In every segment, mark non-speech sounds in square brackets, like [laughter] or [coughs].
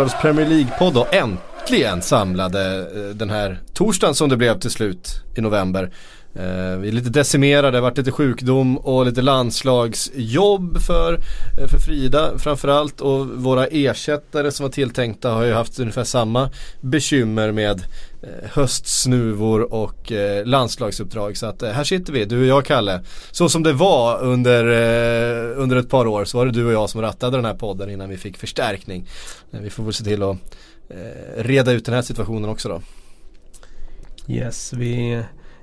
Sportbladets Premier League-podd och äntligen samlade eh, den här torsdagen som det blev till slut i november. Eh, vi är lite decimerade, det har varit lite sjukdom och lite landslagsjobb för, eh, för Frida framförallt och våra ersättare som var tilltänkta har ju haft ungefär samma bekymmer med höstsnuvor och landslagsuppdrag. Så att här sitter vi, du och jag Kalle. Så som det var under, under ett par år så var det du och jag som rattade den här podden innan vi fick förstärkning. Vi får väl se till att reda ut den här situationen också då. Yes, vi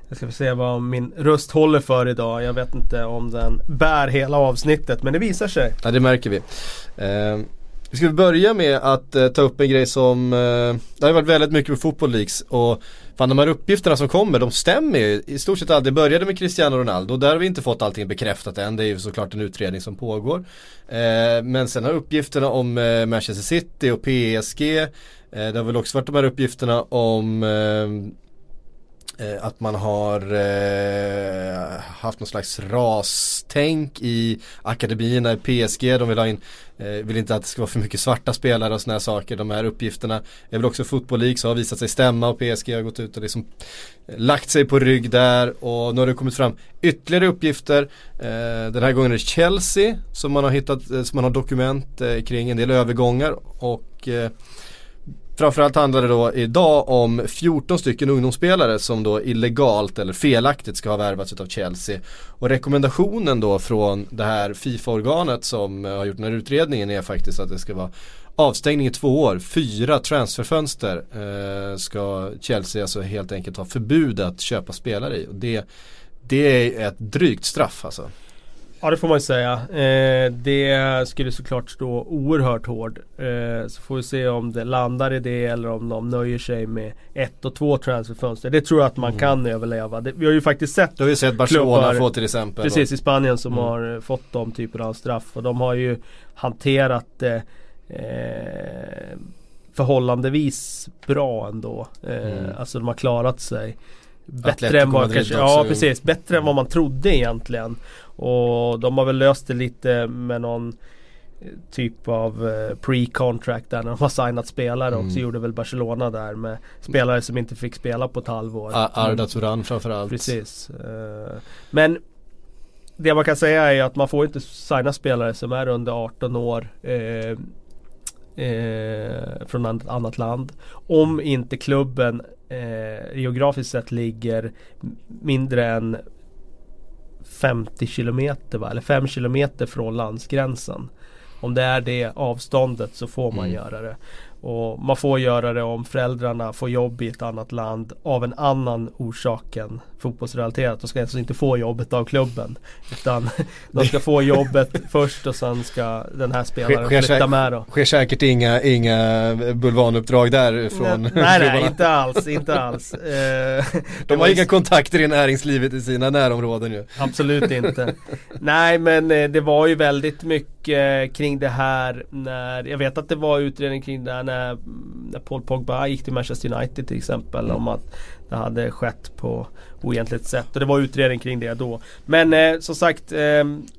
jag ska få se vad min röst håller för idag. Jag vet inte om den bär hela avsnittet men det visar sig. Ja det märker vi. Vi ska börja med att eh, ta upp en grej som, eh, det har varit väldigt mycket på Football Leagues och fan de här uppgifterna som kommer de stämmer ju i stort sett aldrig. Det började med Cristiano Ronaldo, och där har vi inte fått allting bekräftat än. Det är ju såklart en utredning som pågår. Eh, men sen har uppgifterna om eh, Manchester City och PSG, eh, det har väl också varit de här uppgifterna om Eh, Eh, att man har eh, haft någon slags rastänk i akademierna i PSG. De vill ha in, eh, vill inte att det ska vara för mycket svarta spelare och sådana här saker. De här uppgifterna är väl också Football League så har visat sig stämma och PSG har gått ut och liksom eh, lagt sig på rygg där och nu har det kommit fram ytterligare uppgifter. Eh, den här gången är det Chelsea som man har hittat, eh, som man har dokument eh, kring en del övergångar och Framförallt handlar det då idag om 14 stycken ungdomsspelare som då illegalt eller felaktigt ska ha värvats av Chelsea. Och rekommendationen då från det här Fifa-organet som eh, har gjort den här utredningen är faktiskt att det ska vara avstängning i två år, fyra transferfönster eh, ska Chelsea alltså helt enkelt ha förbud att köpa spelare i. Och det, det är ett drygt straff alltså. Ja det får man ju säga. Eh, det skulle såklart stå oerhört hård. Eh, så får vi se om det landar i det eller om de nöjer sig med ett och två transferfönster. Det tror jag att man mm. kan överleva. Det, vi har ju faktiskt sett Du har ju sett Barcelona få till exempel. Precis i Spanien som mm. har fått de typerna av straff. Och de har ju hanterat eh, förhållandevis bra ändå. Eh, mm. Alltså de har klarat sig. Bättre än vad kanske, ja precis, bättre än vad man trodde egentligen. Och de har väl löst det lite med någon eh, typ av eh, pre-contract där när de har signat spelare mm. också gjorde väl Barcelona där med spelare som inte fick spela på ett halvår. Arda Turan framförallt. Precis. Eh, men det man kan säga är att man får inte signa spelare som är under 18 år från ett annat land. Om inte klubben geografiskt sett ligger mindre än 50 kilometer va? eller 5 kilometer från landsgränsen. Om det är det avståndet så får man mm. göra det. Och man får göra det om föräldrarna får jobb i ett annat land av en annan orsak än fotbollsrelaterat. De ska alltså inte få jobbet av klubben. Utan [laughs] de ska få jobbet [laughs] först och sen ska den här spelaren sker, flytta med då. Sker säkert inga, inga bulvanuppdrag där från Nej, nej, nej [laughs] inte alls, inte alls. Eh, de har inga kontakter i näringslivet i sina närområden ju. Absolut inte. nej men eh, det var ju väldigt mycket kring det här när, jag vet att det var utredning kring det här när, när Paul Pogba gick till Manchester United till exempel. Mm. Om att det hade skett på oegentligt sätt. Och det var utredning kring det då. Men eh, som sagt eh,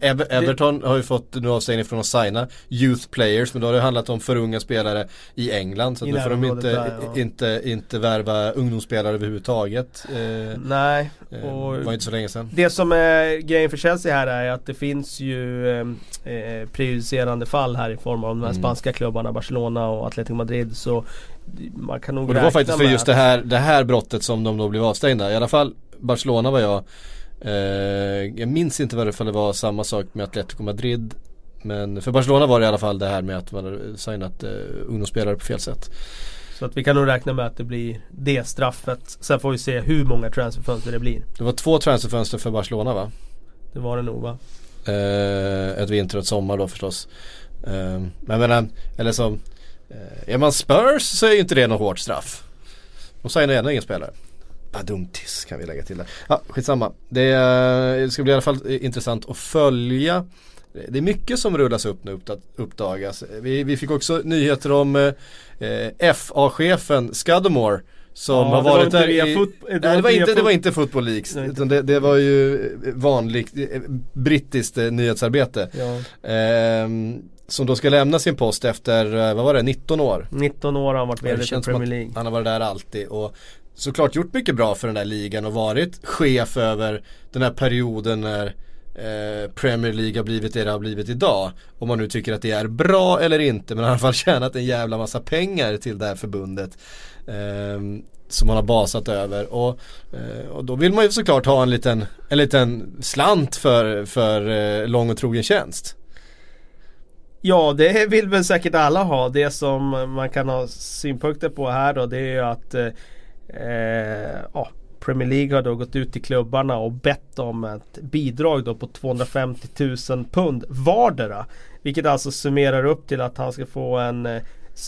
Ever Everton har ju fått nu avstängning från att signa Youth Players men då har det handlat om för unga spelare i England. Så I då får de inte, där, ja. inte, inte värva ungdomsspelare överhuvudtaget. Eh, Nej. Eh, och var inte så länge sedan. Det som är grejen för Chelsea här är att det finns ju eh, eh prejudicerande fall här i form av de här mm. spanska klubbarna Barcelona och Atletico Madrid. Så man kan nog Och det var faktiskt för just det här, det här brottet som de då blev avstängda. I alla fall Barcelona var jag eh, Jag minns inte varför det var samma sak med Atletico Madrid Men för Barcelona var det i alla fall det här med att man hade signat eh, ungdomsspelare på fel sätt så att vi kan nog räkna med att det blir det straffet. Sen får vi se hur många transferfönster det blir. Det var två transferfönster för Barcelona va? Det var det nog va? Eh, ett vinter och ett sommar då förstås. Eh, men jag menar, eller så är man Spurs så är ju inte det något hårt straff. De signar gärna ingen spelare. Badumtis kan vi lägga till där. Ja, skitsamma. Det, det ska bli i alla fall intressant att följa. Det är mycket som rullas upp nu uppdagas. Vi, vi fick också nyheter om eh, FA-chefen Scudamore som ja, har varit där i, nej, det, var inte, det var inte Football Leaks. Utan det, det, var ju vanligt eh, brittiskt eh, nyhetsarbete. Ja. Eh, som då ska lämna sin post efter, eh, vad var det, 19 år? 19 år har han varit VD för Premier League. Han har varit där alltid och såklart gjort mycket bra för den där ligan och varit chef över den här perioden när eh, Premier League har blivit det det har blivit idag. Om man nu tycker att det är bra eller inte men han har i alla fall [laughs] tjänat en jävla massa pengar till det här förbundet. Eh, som man har basat över och, eh, och då vill man ju såklart ha en liten, en liten slant för, för eh, lång och trogen tjänst. Ja det vill väl säkert alla ha. Det som man kan ha synpunkter på här då det är ju att eh, ja, Premier League har då gått ut till klubbarna och bett om ett bidrag då på 250 000 pund vardera. Vilket alltså summerar upp till att han ska få en eh,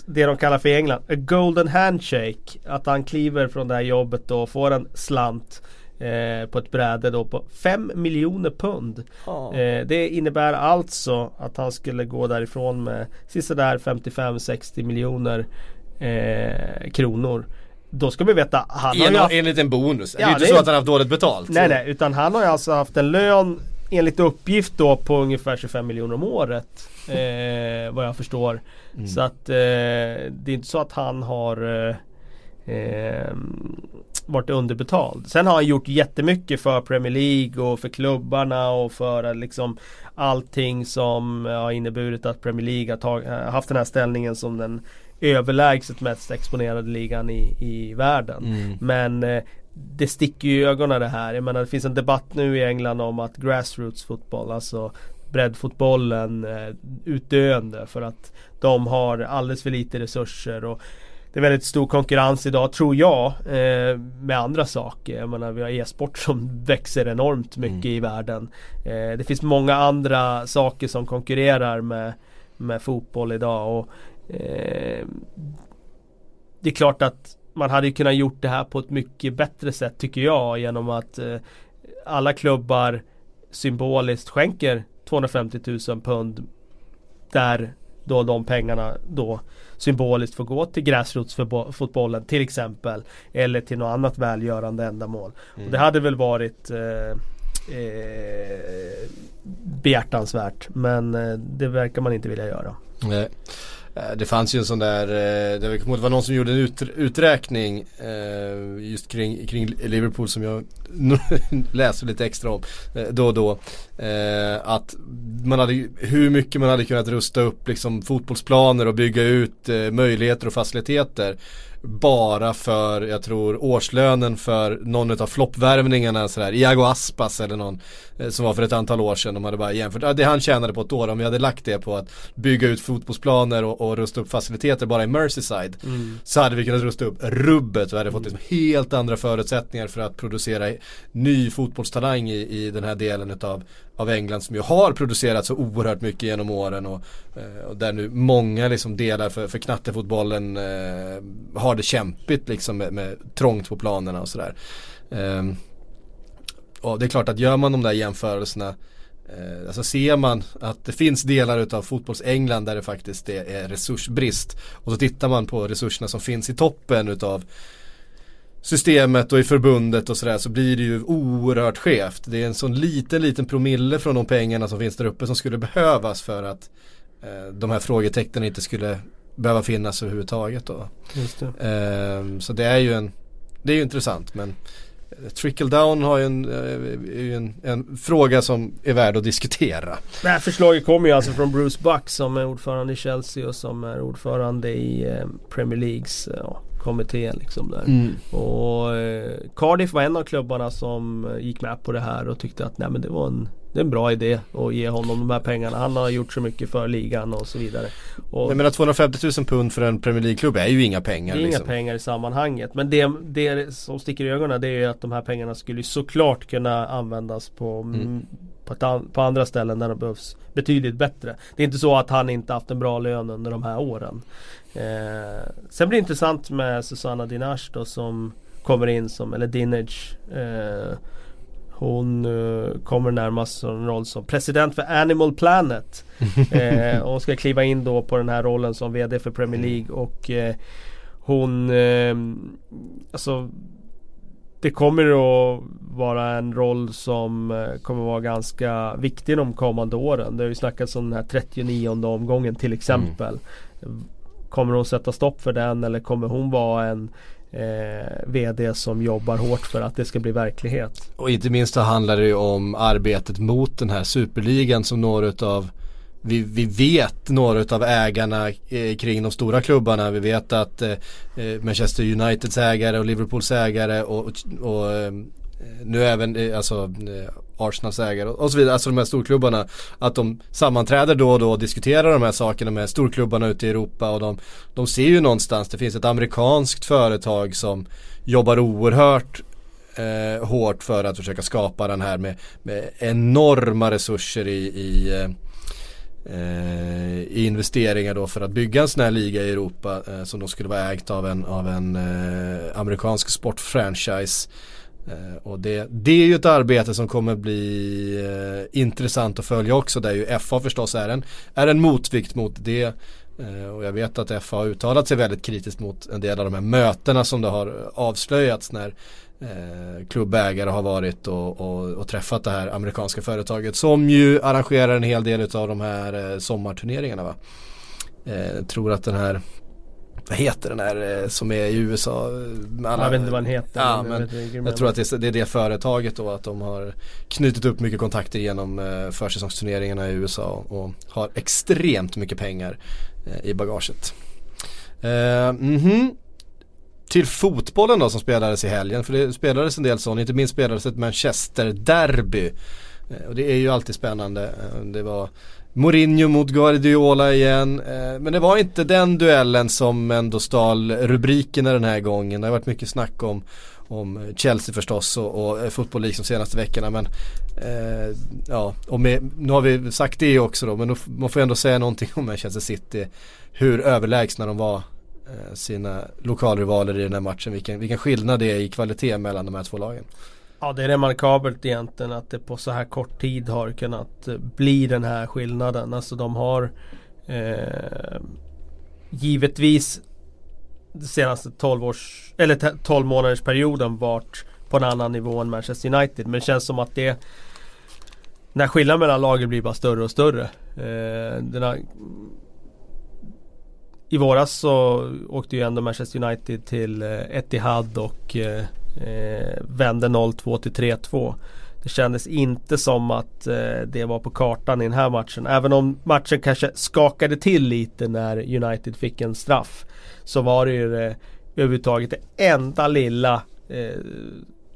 det de kallar för i England, a golden handshake. Att han kliver från det här jobbet och får en slant eh, på ett bräde då på 5 miljoner pund. Oh. Eh, det innebär alltså att han skulle gå därifrån med sådär 55-60 miljoner eh, kronor. Då ska vi veta han en, har ju haft... Enligt en bonus. Ja, det är ju inte det... så att han har haft dåligt betalt. Nej nej utan han har ju alltså haft en lön enligt uppgift då på ungefär 25 miljoner om året. Eh, vad jag förstår. Mm. Så att eh, det är inte så att han har eh, eh, varit underbetald. Sen har han gjort jättemycket för Premier League och för klubbarna och för liksom allting som har inneburit att Premier League har tag, eh, haft den här ställningen som den överlägset mest exponerade ligan i, i världen. Mm. Men eh, det sticker ju i ögonen det här. Jag menar det finns en debatt nu i England om att grassroots fotboll, alltså breddfotbollen eh, utdöende för att de har alldeles för lite resurser och det är väldigt stor konkurrens idag tror jag eh, med andra saker. Jag menar vi har e-sport som [laughs] växer enormt mycket mm. i världen. Eh, det finns många andra saker som konkurrerar med, med fotboll idag och eh, det är klart att man hade kunnat gjort det här på ett mycket bättre sätt tycker jag genom att eh, alla klubbar symboliskt skänker 250 000 pund där då de pengarna då symboliskt får gå till gräsrotsfotbollen till exempel. Eller till något annat välgörande ändamål. Mm. Och det hade väl varit eh, eh, behjärtansvärt men eh, det verkar man inte vilja göra. Nej. Eh, det fanns ju en sån där, eh, det var någon som gjorde en uträkning eh, just kring, kring Liverpool som jag [laughs] läser lite extra om då och då. Att man hade, hur mycket man hade kunnat rusta upp liksom fotbollsplaner och bygga ut möjligheter och faciliteter bara för, jag tror, årslönen för någon av floppvärvningarna sådär, Iago Aspas eller någon eh, som var för ett antal år sedan. De hade bara jämfört, det han tjänade på ett år, om vi hade lagt det på att bygga ut fotbollsplaner och, och rusta upp faciliteter bara i Merseyside. Mm. Så hade vi kunnat rusta upp rubbet och hade fått liksom helt andra förutsättningar för att producera ny fotbollstalang i, i den här delen utav av England som ju har producerat så oerhört mycket genom åren och, eh, och där nu många liksom delar för, för knattefotbollen eh, har det kämpigt liksom med, med trångt på planerna och sådär. Eh, och det är klart att gör man de där jämförelserna eh, Alltså ser man att det finns delar utav fotbolls-England där det faktiskt är, är resursbrist och så tittar man på resurserna som finns i toppen utav systemet och i förbundet och sådär så blir det ju oerhört skevt. Det är en sån liten, liten promille från de pengarna som finns där uppe som skulle behövas för att eh, de här frågetecknen inte skulle behöva finnas överhuvudtaget då. Just det. Eh, så det är ju en, det är ju intressant men eh, Trickle down har ju en, eh, en, en, fråga som är värd att diskutera. Det här förslaget kommer ju alltså från Bruce Buck som är ordförande i Chelsea och som är ordförande i eh, Premier Leagues ja, kommitté liksom där. Mm. Och eh, Cardiff var en av klubbarna som eh, gick med på det här och tyckte att nej men det var en det är en bra idé att ge honom de här pengarna. Han har gjort så mycket för ligan och så vidare. Och jag menar 250 000 pund för en Premier League-klubb är ju inga pengar. Det är liksom. inga pengar i sammanhanget. Men det, det som sticker i ögonen det är att de här pengarna skulle såklart kunna användas på, mm. På, på, andra ställen där de behövs betydligt bättre. Det är inte så att han inte haft en bra lön under de här åren. Eh, sen blir det intressant med Susanna Dinash då som kommer in som, eller Dinage. Eh, hon uh, kommer närmast en roll som president för Animal Planet. [laughs] eh, och ska kliva in då på den här rollen som VD för Premier League och eh, hon eh, Alltså det kommer att vara en roll som eh, kommer att vara ganska viktig de kommande åren. Det har ju snackats om den här 39 omgången till exempel. Mm. Kommer hon sätta stopp för den eller kommer hon vara en eh, VD som jobbar hårt för att det ska bli verklighet? Och inte minst så handlar det ju om arbetet mot den här superligan som några utav vi, vi vet några av ägarna eh, kring de stora klubbarna. Vi vet att eh, eh, Manchester Uniteds ägare och Liverpools ägare och, och, och eh, nu även eh, alltså eh, Arsenals ägare och så vidare, alltså de här storklubbarna. Att de sammanträder då och då och diskuterar de här sakerna med storklubbarna ute i Europa och de, de ser ju någonstans, det finns ett amerikanskt företag som jobbar oerhört eh, hårt för att försöka skapa den här med, med enorma resurser i, i eh, eh, i investeringar då för att bygga en sån här liga i Europa eh, som då skulle vara ägt av en, av en eh, amerikansk sportfranchise. Eh, och det, det är ju ett arbete som kommer bli eh, intressant att följa också där ju FA förstås är en, är en motvikt mot det. Eh, och jag vet att FA har uttalat sig väldigt kritiskt mot en del av de här mötena som det har avslöjats när eh, klubbägare har varit och, och, och, träffat det här amerikanska företaget som ju arrangerar en hel del av de här eh, sommarturneringarna va. Eh, tror att den här vad heter den här eh, som är i USA? Alla, jag vet inte vad den heter. Ja, men jag, jag tror att det är, det är, det företaget då att de har knutit upp mycket kontakter genom eh, försäsongsturneringarna i USA och har extremt mycket pengar eh, Eh, i bagaget. Eh, mm -hmm till fotbollen då som spelades i helgen. För det spelades en del sånt inte minst spelades ett Manchester-derby. Eh, och det är ju alltid spännande. Eh, det var Mourinho mot Guardiola igen. Eh, men det var inte den duellen som ändå stal rubrikerna den här gången. Det har varit mycket snack om, om eh, Chelsea förstås och, och eh, fotboll liksom senaste veckorna. Men eh, ja, och med, nu har vi sagt det också då. Men då, man får ändå säga någonting om Manchester City. Hur överlägsna de var Eh, sina lokalrivaler i den här matchen. Vilken, vilken skillnad det är i kvalitet mellan de här två lagen. Ja det är remarkabelt egentligen att det på så här kort tid har kunnat eh, bli den här skillnaden. Alltså de har eh, givetvis senaste 12 års eller 12 månaders perioden varit på en annan nivå än Manchester United. Men det känns som att det när skillnaden mellan lagen blir bara större och större. Eh, den i våras så åkte ju ändå Manchester United till eh, Etihad och eh, eh vände 0-2 till 3-2. Det kändes inte som att eh, det var på kartan i den här matchen. Även om matchen kanske skakade till lite när United fick en straff. Så var det ju det överhuvudtaget det enda lilla eh,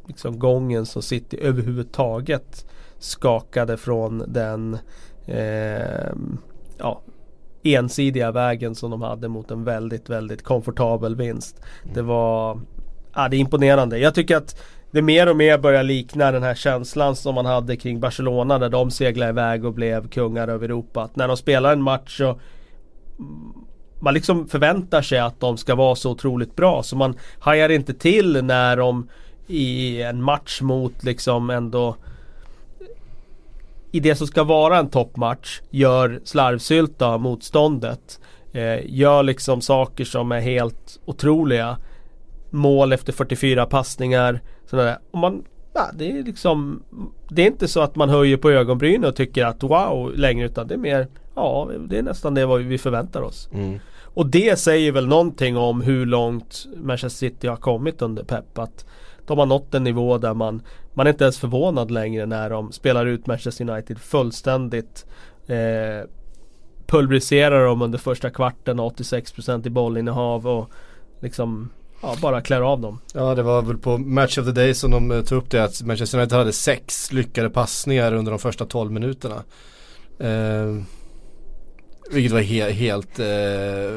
liksom gången som City överhuvudtaget skakade från den eh, ja, ensidiga vägen som de hade mot en väldigt, väldigt komfortabel vinst. Det var ja, det är imponerande. Jag tycker att det mer och mer börjar likna den här känslan som man hade kring Barcelona där de seglade iväg och blev kungar över Europa. Att när de spelar en match så man liksom förväntar sig att de ska vara så otroligt bra så man hajar inte till när de i en match mot liksom ändå i det som ska vara en toppmatch gör slarvsylta av motståndet. Eh, gör liksom saker som är helt otroliga. Mål efter 44 passningar. Där. Och man, ja, det är liksom Det är inte så att man höjer på ögonbrynen och tycker att wow längre utan det är mer Ja det är nästan det vad vi förväntar oss. Mm. Och det säger väl någonting om hur långt Manchester City har kommit under Pep. Att de har nått en nivå där man man är inte ens förvånad längre när de spelar ut Manchester United fullständigt. Eh, pulveriserar dem under första kvarten 86% i bollinnehav och liksom Ja, bara klär av dem. Ja, det var väl på Match of the Day som de eh, tog upp det att Manchester United hade sex lyckade passningar under de första 12 minuterna. Eh, vilket var he helt eh,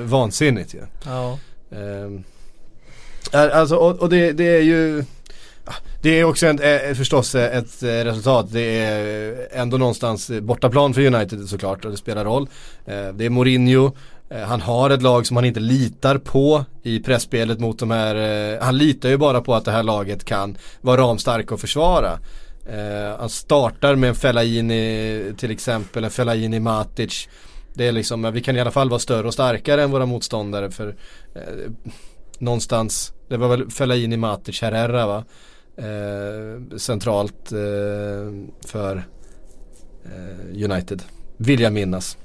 vansinnigt ju. Ja. Eh, alltså, och, och det, det, är ju det är också en, eh, förstås eh, ett eh, resultat. Det är ändå någonstans bortaplan för United såklart och det spelar roll. Det är Mourinho. Han har ett lag som han inte litar på i pressspelet mot de här. Han litar ju bara på att det här laget kan vara ramstarka och försvara. Han startar med en Fellaini till exempel, en Fellaini Matic. Det är liksom, vi kan i alla fall vara större och starkare än våra motståndare för någonstans, det var väl Fellaini Matic Herrera va? eh, centralt eh, för eh, United. Vill jag minnas.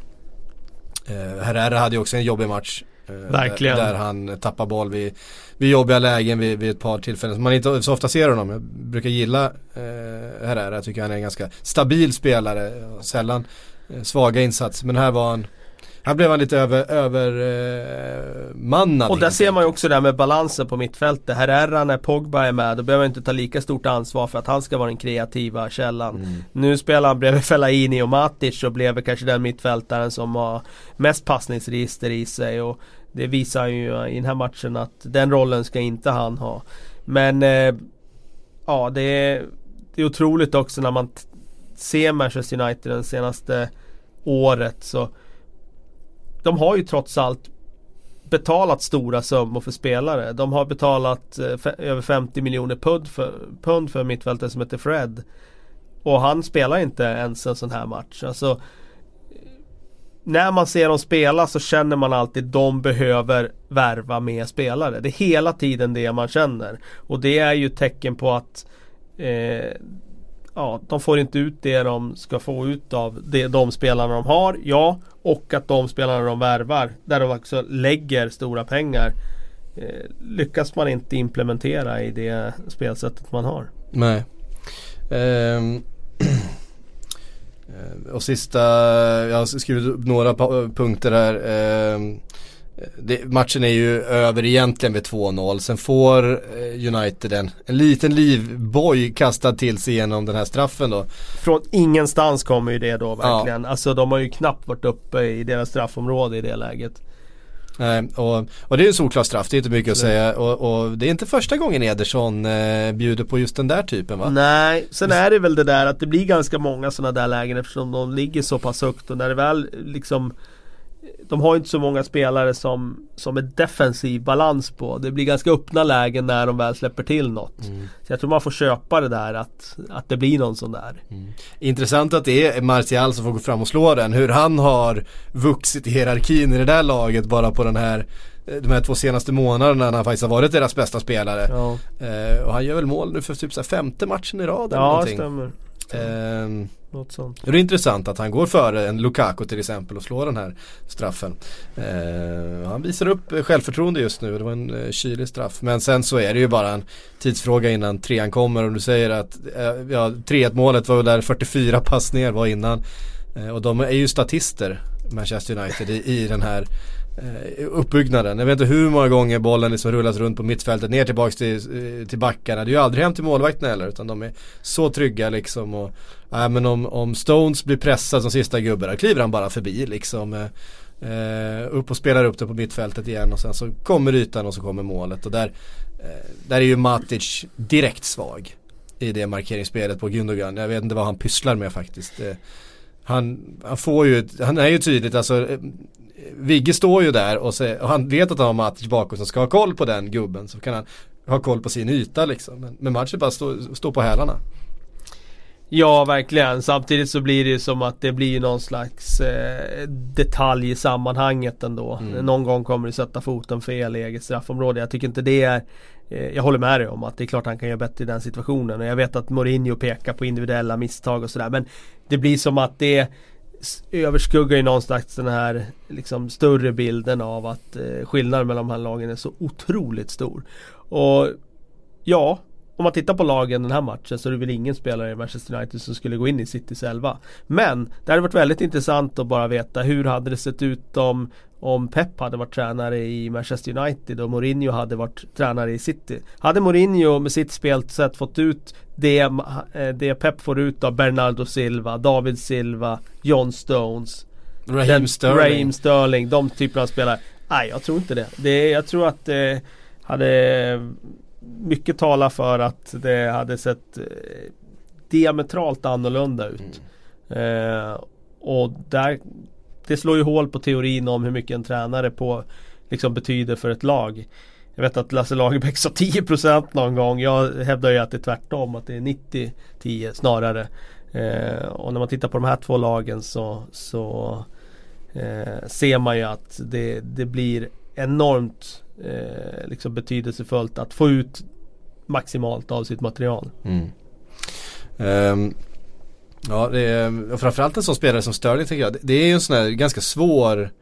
Eh, Herrera hade ju också en jobbig match. Eh, Verkligen. Där, han tappar boll vid, vid jobbiga lägen vid, vid ett par tillfällen. Man inte så ofta ser honom. Jag brukar gilla eh, Herrera. Jag tycker han är en ganska stabil spelare. Sällan eh, svaga insatser. Men här var han här blev han lite över, övermannad. och där ser man ju också det här med balansen på mittfältet. Herrera när Pogba är med, då behöver han inte ta lika stort ansvar för att han ska vara den kreativa källan. Mm. Nu spelar han bredvid Fellaini och Matic och blev kanske den mittfältaren som har mest passningsregister i sig. Och det visar ju i den här matchen att den rollen ska inte han ha. Men eh, ja, det är, det är otroligt också när man ser Manchester United den senaste året så de har ju trots allt betalat stora summor för spelare. De har betalat eh, över 50 miljoner pund för, pund för mittfältare som heter Fred. Och han spelar inte ens en sån här match. Alltså, när man ser dem spela så känner man alltid att de behöver värva mer spelare. Det är hela tiden det man känner. Och det är ju ett tecken på att eh, ja, de får inte ut det de ska få ut av det, de spelarna de har. Ja, och att de spelarna de värvar, där de också lägger stora pengar, eh, lyckas man inte implementera i det spelsättet man har. Nej. Um. [clears throat] Och sista, jag har skrivit upp några punkter här. Eh, det, matchen är ju över egentligen vid 2-0. Sen får eh, United en, en liten livboj kastad till sig genom den här straffen då. Från ingenstans kommer ju det då verkligen. Ja. Alltså de har ju knappt varit uppe i deras straffområde i det läget. Nej, och, och det är en solklar straff, det är inte mycket att säga. Och, och, det är inte första gången Ederson eh, bjuder på just den där typen va? Nej, sen är det väl det där att det blir ganska många sådana där lägen eftersom de ligger så pass högt och när det väl liksom de har inte så många spelare som, som är defensiv balans på. Det blir ganska öppna lägen när de väl släpper till något. Mm. Så jag tror man får köpa det där att, att det blir någon sån där. Mm. Intressant att det är Martial som får gå fram och slå den. Hur han har vuxit i hierarkin i det där laget bara på den här de här två senaste månaderna när han faktiskt har varit deras bästa spelare. Ja. Eh, och han gör väl mål nu för typ så femte matchen i rad eller Ja, någonting. stämmer. Eh, något sånt. Det är intressant att han går före en Lukaku till exempel och slår den här straffen. Eh, han visar upp självförtroende just nu. Det var en eh, kylig straff. Men sen så är det ju bara en tidsfråga innan trean kommer. Och du säger att eh, ja, 3-1 målet var väl där 44 passningar var innan. Eh, och de är ju statister Manchester United i, i den här Eh, uppbyggnaden. Jag vet inte hur många gånger bollen liksom rullas runt på mittfältet ner tillbaks till, eh, till backarna. Det är ju aldrig hem till målvakten heller utan de är så trygga liksom. Och, äh, men om, om Stones blir pressad som sista gubbe då kliver han bara förbi liksom. Eh, eh, upp och spelar upp det på mittfältet igen och sen så kommer ytan och så kommer målet. Och där, eh, där är ju Matic direkt svag i det markeringsspelet på Gundogan. Jag vet inte vad han pysslar med faktiskt. Eh, han, han får ju, han är ju tydligt alltså eh, Vigge står ju där och, se, och han vet att han har Matic bakom som ska ha koll på den gubben. Så kan han ha koll på sin yta liksom. Men, men matchen bara står stå på hälarna. Ja, verkligen. Samtidigt så blir det ju som att det blir någon slags eh, detalj i sammanhanget ändå. Mm. Någon gång kommer du sätta foten fel i eget straffområde. Jag tycker inte det är eh, Jag håller med dig om att det är klart han kan göra bättre i den situationen. Och jag vet att Mourinho pekar på individuella misstag och sådär. Men det blir som att det överskuggar ju någonstans den här liksom större bilden av att eh, skillnaden mellan de här lagen är så otroligt stor. Och ja, om man tittar på lagen den här matchen så är det väl ingen spelare i Manchester United som skulle gå in i Citys 11. Men det hade varit väldigt intressant att bara veta hur hade det sett ut om, om Pep hade varit tränare i Manchester United och Mourinho hade varit tränare i City. Hade Mourinho med sitt spelsätt fått ut det, eh, det Pep får ut av Bernardo Silva, David Silva, John Stones Raheem den, Sterling. Raheem Sterling, de typerna av spelare. Nej, jag tror inte det. det jag tror att det hade mycket talar för att det hade sett eh, diametralt annorlunda ut. Mm. Eh, och där, det slår ju hål på teorin om hur mycket en tränare på, liksom betyder för ett lag. Jag vet att Lasse Lagerbäck sa 10% någon gång. Jag hävdar ju att det är tvärtom, att det är 90-10 snarare. Eh, och när man tittar på de här två lagen så, så eh, ser man ju att det, det blir enormt eh, liksom betydelsefullt att få ut maximalt av sitt material. Mm. Um, ja, det är, framförallt en sån spelare som Sterling tycker jag. Det är ju en sån här ganska svår Eh,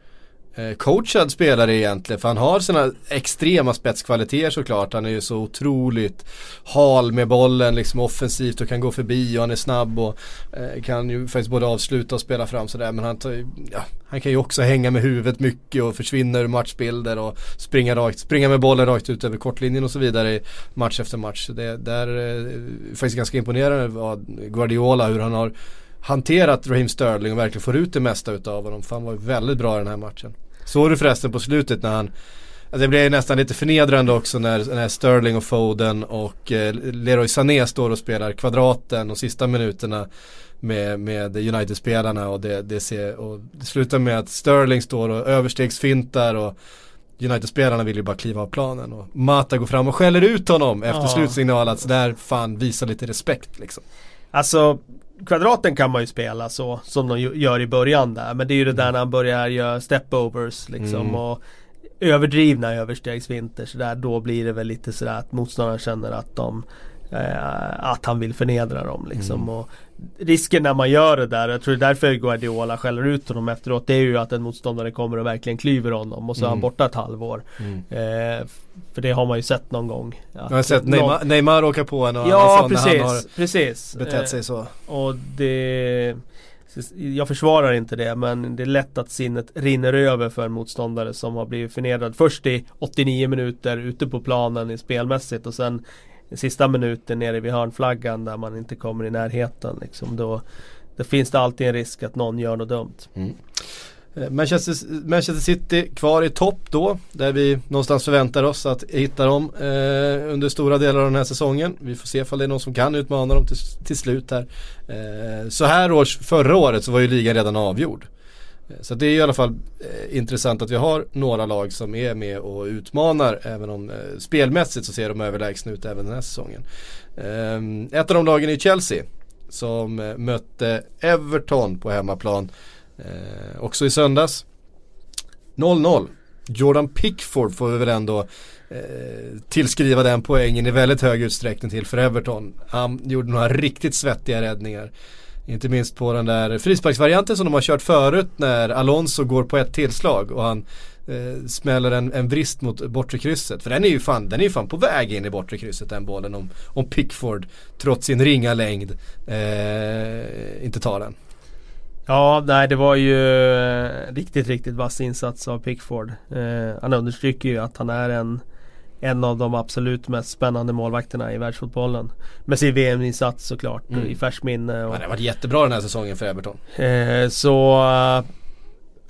Eh, coachad spelare egentligen. För han har sina extrema spetskvaliteter såklart. Han är ju så otroligt hal med bollen liksom offensivt och kan gå förbi och han är snabb och eh, kan ju faktiskt både avsluta och spela fram sådär. Men han, tar, ja, han kan ju också hänga med huvudet mycket och försvinna ur matchbilder och springa, rakt, springa med bollen rakt ut över kortlinjen och så vidare match efter match. Det där eh, är eh, faktiskt ganska imponerande vad Guardiola hur han har hanterat Raheem Sterling och verkligen får ut det mesta utav honom. För han var väldigt bra i den här matchen. Såg du förresten på slutet när han det blev nästan lite förnedrande också när, när Sterling och Foden och eh, Leroy Sané står och spelar kvadraten de sista minuterna med, med United-spelarna och det, det, ser, och det slutar med att Sterling står och överstegsfintar och United-spelarna vill ju bara kliva av planen och Mata går fram och skäller ut honom efter ja. slutsignal att sådär fan visa lite respekt liksom. Alltså kvadraten kan man ju spela så som de gör i början där. Men det är ju det där när han börjar göra stepovers liksom. Mm. Och överdrivna överstegsvinter så där, Då blir det väl lite sådär att motståndaren känner att de Att han vill förnedra dem liksom. Mm. Risken när man gör det där, jag tror det är därför Guardiola skäller ut honom efteråt, det är ju att en motståndare kommer och verkligen klyver honom och så mm. är han mm. borta ett halvår. Mm. Eh, för det har man ju sett någon gång. Jag har sett någon... Neymar åka på en och Ja precis, han har precis. betett sig så. Eh, och det jag försvarar inte det men det är lätt att sinnet rinner över för en motståndare som har blivit förnedrad först i 89 minuter ute på planen i spelmässigt och sen sista minuten nere vid hörnflaggan där man inte kommer i närheten. Liksom, då, då finns det alltid en risk att någon gör något dumt. Mm. Eh, Manchester, Manchester, City kvar i topp då, där vi någonstans förväntar oss att hitta dem eh, under stora delar av den här säsongen. Vi får se ifall det är någon som kan utmana dem till, till slut här. Eh, så här års, förra året så var ju ligan redan avgjord. Eh, så det är i alla fall eh, intressant att vi har några lag som är med och utmanar även om eh, spelmässigt så ser de överlägsna ut även den här säsongen. Eh, ett av de lagen är Chelsea som eh, mötte Everton på hemmaplan eh, också i söndags. 0-0. Jordan Pickford får vi väl ändå eh, tillskriva den poängen i väldigt hög utsträckning till för Everton. Han gjorde några riktigt svettiga räddningar. Inte minst på den där frisparksvarianten som de har kört förut när Alonso går på ett tillslag och han eh, smäller en, en vrist mot bortre krysset. För den är ju fan, den är ju fan på väg in i bortre krysset den bollen om, om Pickford trots sin ringa längd eh, inte tar den. Ja, nej det var ju eh, riktigt, riktigt vass insats av Pickford. Eh, han understryker ju att han är en en av de absolut mest spännande målvakterna i världsfotbollen. Med sin VM-insats såklart mm. i färskt minne. Och, ja, det har varit jättebra den här säsongen för Everton. Eh, så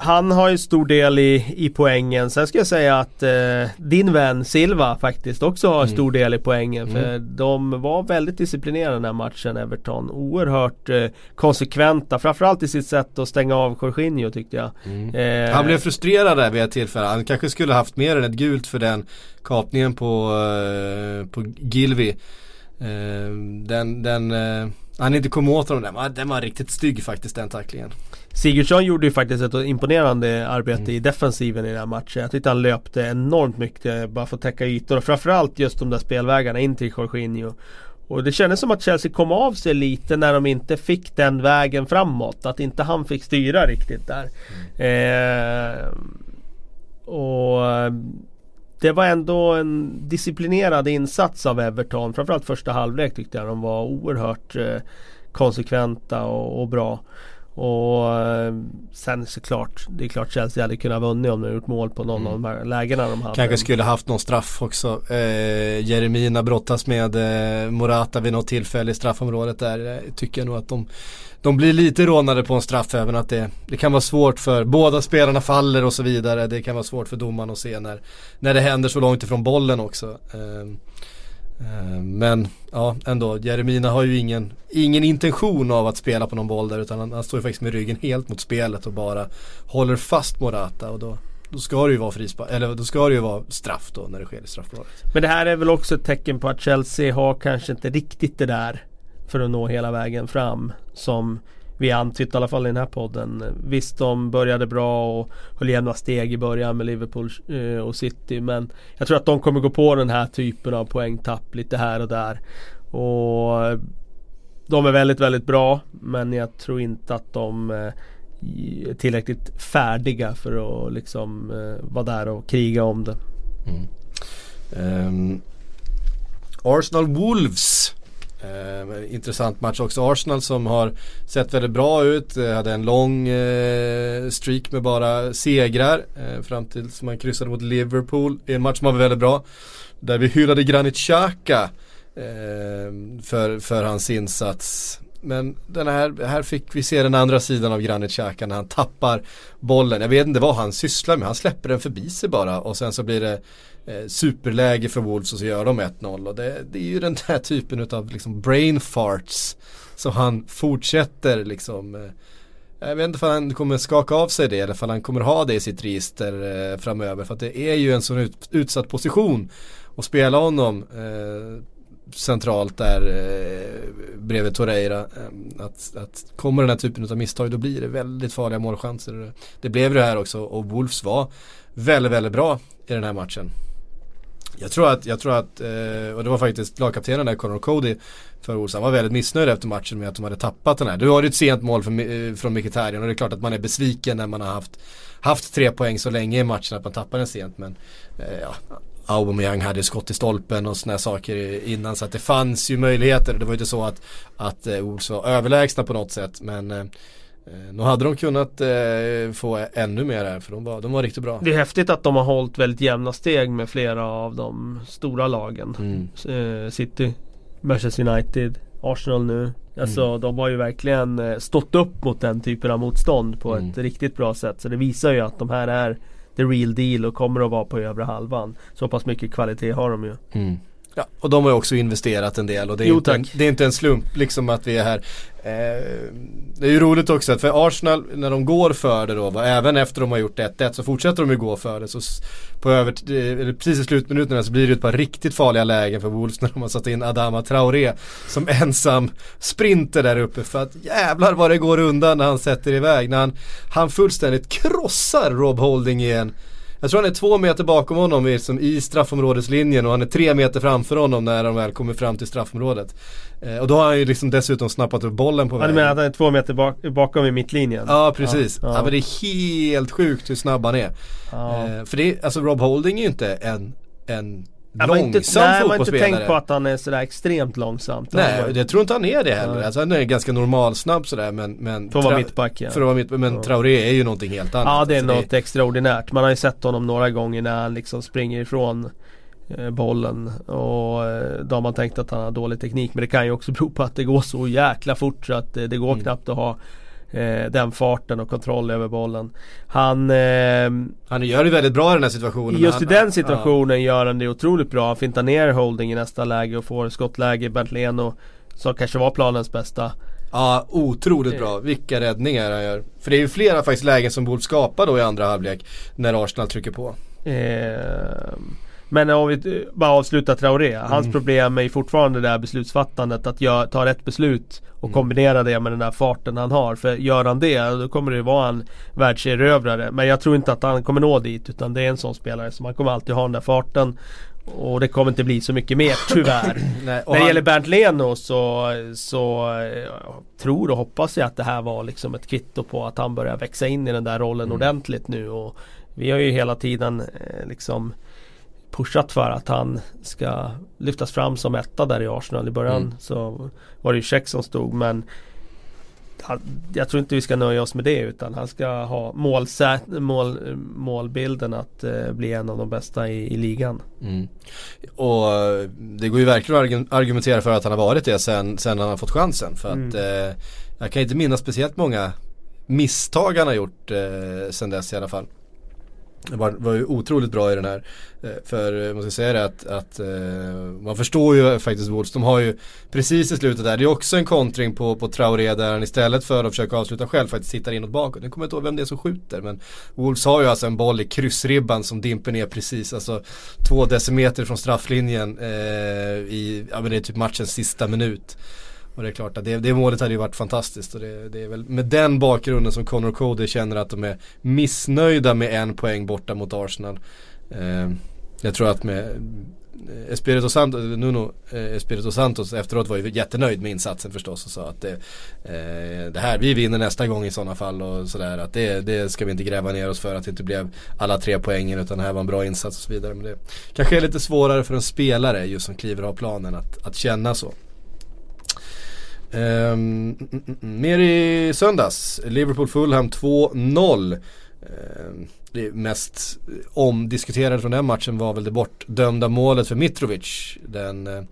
han har ju stor del i, i poängen. Sen ska jag säga att eh, din vän Silva faktiskt också har mm. stor del i poängen. För mm. de var väldigt disciplinerade den här matchen Everton. Oerhört eh, konsekventa. Framförallt i sitt sätt att stänga av Jorginho tyckte jag. Mm. Eh, han blev frustrerad där vid ett tillfälle. Han kanske skulle haft mer än ett gult för den kapningen på, eh, på Gilvi. Eh, den, den eh, han inte kom åt honom där. Den var riktigt stygg faktiskt den tacklingen. Sigurdsson gjorde ju faktiskt ett imponerande arbete mm. i defensiven i den här matchen. Jag tyckte han löpte enormt mycket bara för att täcka ytor och framförallt just de där spelvägarna in till Jorginho. Och det kändes som att Chelsea kom av sig lite när de inte fick den vägen framåt. Att inte han fick styra riktigt där. Mm. Eh, och det var ändå en disciplinerad insats av Everton. Framförallt första halvlek tyckte jag de var oerhört eh, konsekventa och, och bra. Och eh, sen såklart, det är klart Chelsea hade kunnat vunnit om de gjort mål på någon mm. av de här lägena de hade. Kanske skulle haft någon straff också. Eh, Jeremina brottas med eh, Morata vid något tillfälle i straffområdet där. Eh, tycker jag nog att de, de blir lite rånade på en straff även att det, det kan vara svårt för båda spelarna faller och så vidare. Det kan vara svårt för domaren att se när, när det händer så långt ifrån bollen också. Eh, Eh, Eh, men ja, ändå. Jeremina har ju ingen, ingen intention av att spela på någon boll där utan han, han står ju faktiskt med ryggen helt mot spelet och bara håller fast Morata och då, då ska det ju vara frispark, eller då ska det ju vara straff då när det sker i straffområdet. Men det här är väl också ett tecken på att Chelsea har kanske inte riktigt det där för att nå hela vägen fram som vi antytt i alla fall i den här podden. Visst de började bra och höll jämna steg i början med Liverpool eh, och City men jag tror att de kommer gå på den här typen av poängtapp lite här och där. Och eh, de är väldigt, väldigt bra men jag tror inte att de eh, är tillräckligt färdiga för att liksom vara där och kriga om det. Mm. Ehm, um, Arsenal Wolves Eh, intressant match också. Arsenal som har sett väldigt bra ut. Eh, hade en lång eh, streak med bara segrar. Eh, fram tills man kryssade mot Liverpool i en match som var väldigt bra. Där vi hyllade Granit Xhaka eh, för, för hans insats. Men den här, här fick vi se den andra sidan av Granit Xhaka när han tappar bollen. Jag vet inte vad han sysslar med. Han släpper den förbi sig bara och sen så blir det eh, superläge för Wolves och så gör de 1-0 och det, det, är ju den där typen av liksom brain farts som han fortsätter liksom eh, jag vet inte om han kommer skaka av sig det eller om han kommer ha det i sitt register eh, framöver för att det är ju en sån ut, utsatt position att spela honom eh, centralt där eh, bredvid Torreira. Eh, att, att kommer den här typen av misstag då blir det väldigt farliga målchanser. Det blev det här också och Wolves var väldigt, väldigt bra i den här matchen. Jag tror att, jag tror att eh, och det var faktiskt lagkaptenen där, Conor Cody för Wolves. Han var väldigt missnöjd efter matchen med att de hade tappat den här. Du har ju ett sent mål för, eh, från Mkhitaryan och det är klart att man är besviken när man har haft, haft tre poäng så länge i matchen att man tappar den sent. Men eh, ja, Aubameyang hade skott i stolpen och sådana saker innan så att det fanns ju möjligheter. Det var ju inte så att, att eh, Wolves var överlägsna på något sätt men eh, eh, nu hade de kunnat eh, få ännu mer här för de var, de var riktigt bra. Det är häftigt att de har hållit väldigt jämna steg med flera av de stora lagen. Mm. Eh, City, Manchester United, Arsenal nu. Alltså mm. de har ju verkligen eh, stått upp mot den typen av motstånd på mm. ett riktigt bra sätt. Så det visar ju att de här är the real deal och kommer att vara på övre halvan. Så pass mycket kvalitet har de ju. Ja, och de har ju också investerat en del och det är, jo, inte, en, det är inte en slump liksom att vi är här. Eh, det är ju roligt också att för Arsenal när de går för det då, även efter de har gjort 1-1 så fortsätter de ju gå för det. Så på över, eller precis i slutminuterna så blir det ett par riktigt farliga lägen för Wolves [laughs] när de har satt in Adama Traoré som ensam sprinter där uppe. För att jävlar vad det går undan när han sätter iväg. När han, han fullständigt krossar Rob Holding igen. Jag tror han är två meter bakom honom liksom, i straffområdeslinjen och han är tre meter framför honom när de väl kommer fram till straffområdet. Eh, och då har han ju liksom dessutom snappat upp bollen på vägen. Ja, du menar att han är två meter bak bakom i mittlinjen? Ja precis. Ja, ja. ja, men det är helt sjukt hur snabb han är. Ja. Eh, för det, alltså Rob Holding är ju inte en, en Ja, långsam inte, nej, man har inte tänkt på att han är sådär extremt långsamt. Nej, jag tror inte han är det heller. Ja. Alltså, han är ganska normalsnabb sådär men, men För att vara mittback ja. För att vara mitt, men ja. Traoré är ju någonting helt annat. Ja det är alltså, något det... extraordinärt. Man har ju sett honom några gånger när han liksom springer ifrån eh, bollen och eh, då har man tänkt att han har dålig teknik men det kan ju också bero på att det går så jäkla fort så att eh, det går mm. knappt att ha eh, den farten och kontroll över bollen. Han eh, Han gör det väldigt bra i den här situationen. Just han, i den situationen ja. gör han det otroligt bra. Han fintar ner Holding i nästa läge och får skottläge. Bernt Leno som kanske var planens bästa. Ja, otroligt bra. Vilka räddningar han gör. För det är ju flera faktiskt lägen som borde skapa då i andra halvlek när Arsenal trycker på. Eh, men om vi bara avslutar Traoré. Hans mm. problem är fortfarande det här beslutsfattandet. Att gör, ta rätt beslut och mm. kombinera det med den där farten han har. För gör han det då kommer det vara en världserövrare. Men jag tror inte att han kommer nå dit. Utan det är en sån spelare som han kommer alltid ha den där farten. Och det kommer inte bli så mycket mer [coughs] tyvärr. Nej, När det han... gäller Bernt Leno så, så tror och hoppas jag att det här var liksom ett kvitto på att han börjar växa in i den där rollen mm. ordentligt nu. Och vi har ju hela tiden eh, liksom pushat för att han ska lyftas fram som etta där i Arsenal. I början mm. så var det ju Check som stod men jag tror inte vi ska nöja oss med det utan han ska ha målsät, mål, målbilden att eh, bli en av de bästa i, i ligan. Mm. Och eh, det går ju verkligen att argumentera för att han har varit det sen, sen han har fått chansen. För att mm. eh, jag kan inte minnas speciellt många misstag han har gjort eh, sen dess i alla fall var, var ju otroligt bra i den här. Eh, för eh, man ska säga det att, att eh, man förstår ju faktiskt Wolves. De har ju precis i slutet där, det är också en kontring på, på Traoré där han istället för att försöka avsluta själv faktiskt tittar inåt bakåt. Jag kommer inte ihåg vem det är som skjuter men Wolves har ju alltså en boll i kryssribban som dimper ner precis, alltså två decimeter från strafflinjen eh, i, ja men det är typ matchens sista minut. Och det är klart att det, det målet hade ju varit fantastiskt och det, det, är väl med den bakgrunden som Connor Cody känner att de är missnöjda med en poäng borta mot Arsenal. Eh, jag tror att med eh, Espirito Santos, Nuno eh, Espirito Santos efteråt var ju jättenöjd med insatsen förstås och sa att det, eh, det här, vi vinner nästa gång i sådana fall och sådär att det, det ska vi inte gräva ner oss för att det inte blev alla tre poängen utan det här var en bra insats och så vidare. Men det kanske är lite svårare för en spelare just som kliver av planen att, att känna så. Um, mer i söndags, Liverpool-Fulham 2-0. Um, ehm, det mest omdiskuterade från den matchen var väl det bortdömda målet för Mitrovic. Den eh,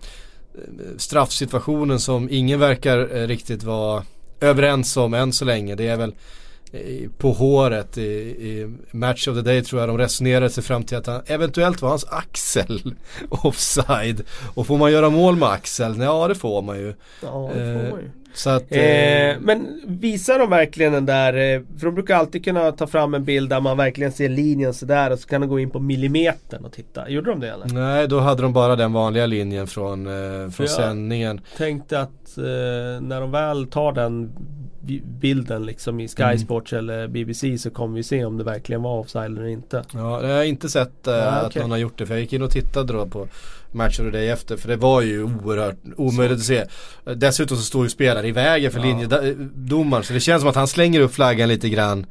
straffsituationen som ingen verkar eh, riktigt vara överens om än så länge. Det är väl på håret i, i, Match of the Day tror jag de resonerade sig fram till att han eventuellt var hans axel [laughs] offside. Och får man göra mål med axeln? Ja det får man ju. Ja, det får man ju. Så att, eh, eh, men visar de verkligen den där, eh, för de brukar alltid kunna ta fram en bild där man verkligen ser linjen sådär och så kan de gå in på millimetern och titta. Gjorde de det eller? Nej, då hade de bara den vanliga linjen från, eh, från sändningen. Tänkte att eh, när de väl tar den bilden liksom i Sky mm. Sports eller BBC så kommer vi se om det verkligen var offside eller inte. Ja, jag har inte sett eh, ah, okay. att någon har gjort det för jag gick in och tittade då på Match of the Day efter för det var ju oerhört omöjligt att se. Dessutom så står ju spelare i vägen för ja. linjedomaren så det känns som att han slänger upp flaggan lite grann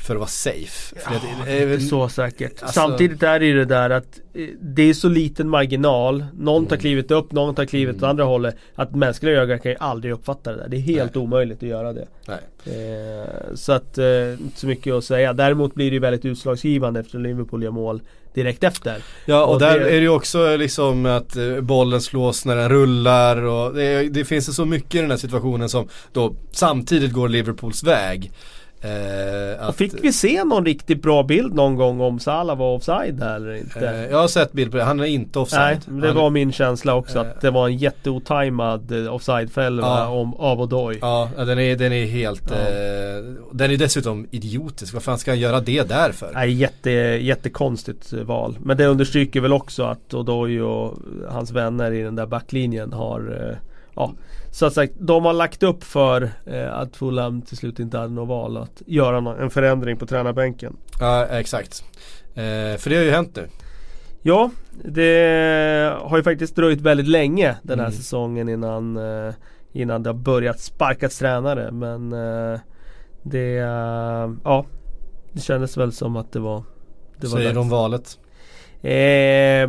för att vara safe. Ja, det, är inte så säkert. Alltså, Samtidigt är det ju det där att eh, det är så liten marginal. Någon tar mm. klivet upp, någon tar klivet mm. åt andra hållet. Att mänskliga ögat kan ju aldrig uppfatta det där. Det är helt Nej. omöjligt att göra det. Eh, så att, eh, inte så mycket att säga. Däremot blir det ju väldigt utslagsgivande efter Liverpool gör mål direkt efter. Ja och, och där det... är det ju också liksom att eh, bollen slås när den rullar och det, det finns så mycket i den här situationen som då samtidigt går Liverpools väg. Eh, att, fick vi se någon riktigt bra bild någon gång om Salah var offside eller inte? Eh, jag har sett bild på det, han är inte offside. Nej, det han, var min känsla också eh, att det var en jätteotajmad eh, offside-fälla ja, av Odoi. Ja, den är, den är helt ja. eh, Den är dessutom idiotisk, vad fan ska han göra det där för? Nej, jätte, jättekonstigt val. Men det understryker väl också att Odoi och hans vänner i den där backlinjen har eh, Ja, så att sagt, de har lagt upp för eh, att Fulham till slut inte hade något val att göra en förändring på tränarbänken. Ja, exakt. Eh, för det har ju hänt nu. Ja, det har ju faktiskt dröjt väldigt länge den här mm. säsongen innan, eh, innan det har börjat sparkas tränare. Men eh, det, eh, ja, det kändes väl som att det var det var Säger de valet? Eh,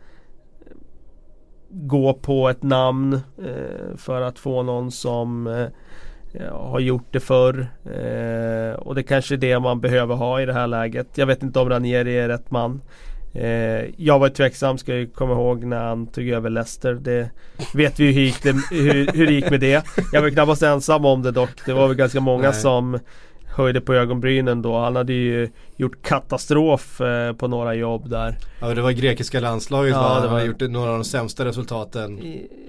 gå på ett namn eh, för att få någon som eh, har gjort det förr. Eh, och det kanske är det man behöver ha i det här läget. Jag vet inte om Ranieri är rätt man. Eh, jag var tveksam, ska jag komma ihåg när han tog över Leicester. Det vet vi hur, gick det, hur, hur det gick med det. Jag var knappast ensam om det dock. Det var väl ganska många Nej. som höjde på ögonbrynen då. Han hade ju gjort katastrof eh, på några jobb där. Ja det var grekiska landslaget ja, va? Var... Han gjort några av de sämsta resultaten.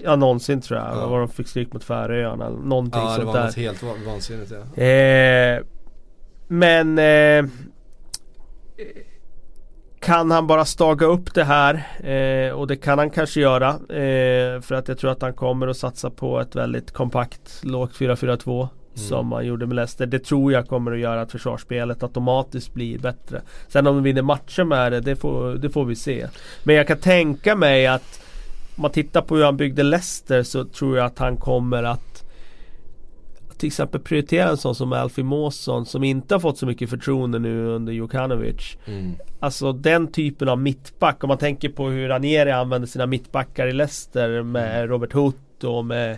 Ja någonsin tror jag. Ja. Var de fick stryk mot Färöarna någonting sånt där. Ja det var något helt vansinnigt ja. Eh, men eh, kan han bara staga upp det här eh, och det kan han kanske göra eh, för att jag tror att han kommer att satsa på ett väldigt kompakt lågt 4-4-2 Mm. Som man gjorde med Leicester. Det tror jag kommer att göra att försvarsspelet automatiskt blir bättre. Sen om de vinner matcher med det, det får, det får vi se. Men jag kan tänka mig att om man tittar på hur han byggde Leicester så tror jag att han kommer att till exempel prioritera en sån som Alfie Mawson som inte har fått så mycket förtroende nu under Jokanovic. Mm. Alltså den typen av mittback. Om man tänker på hur Ranieri använder sina mittbackar i Leicester med mm. Robert Hutt och med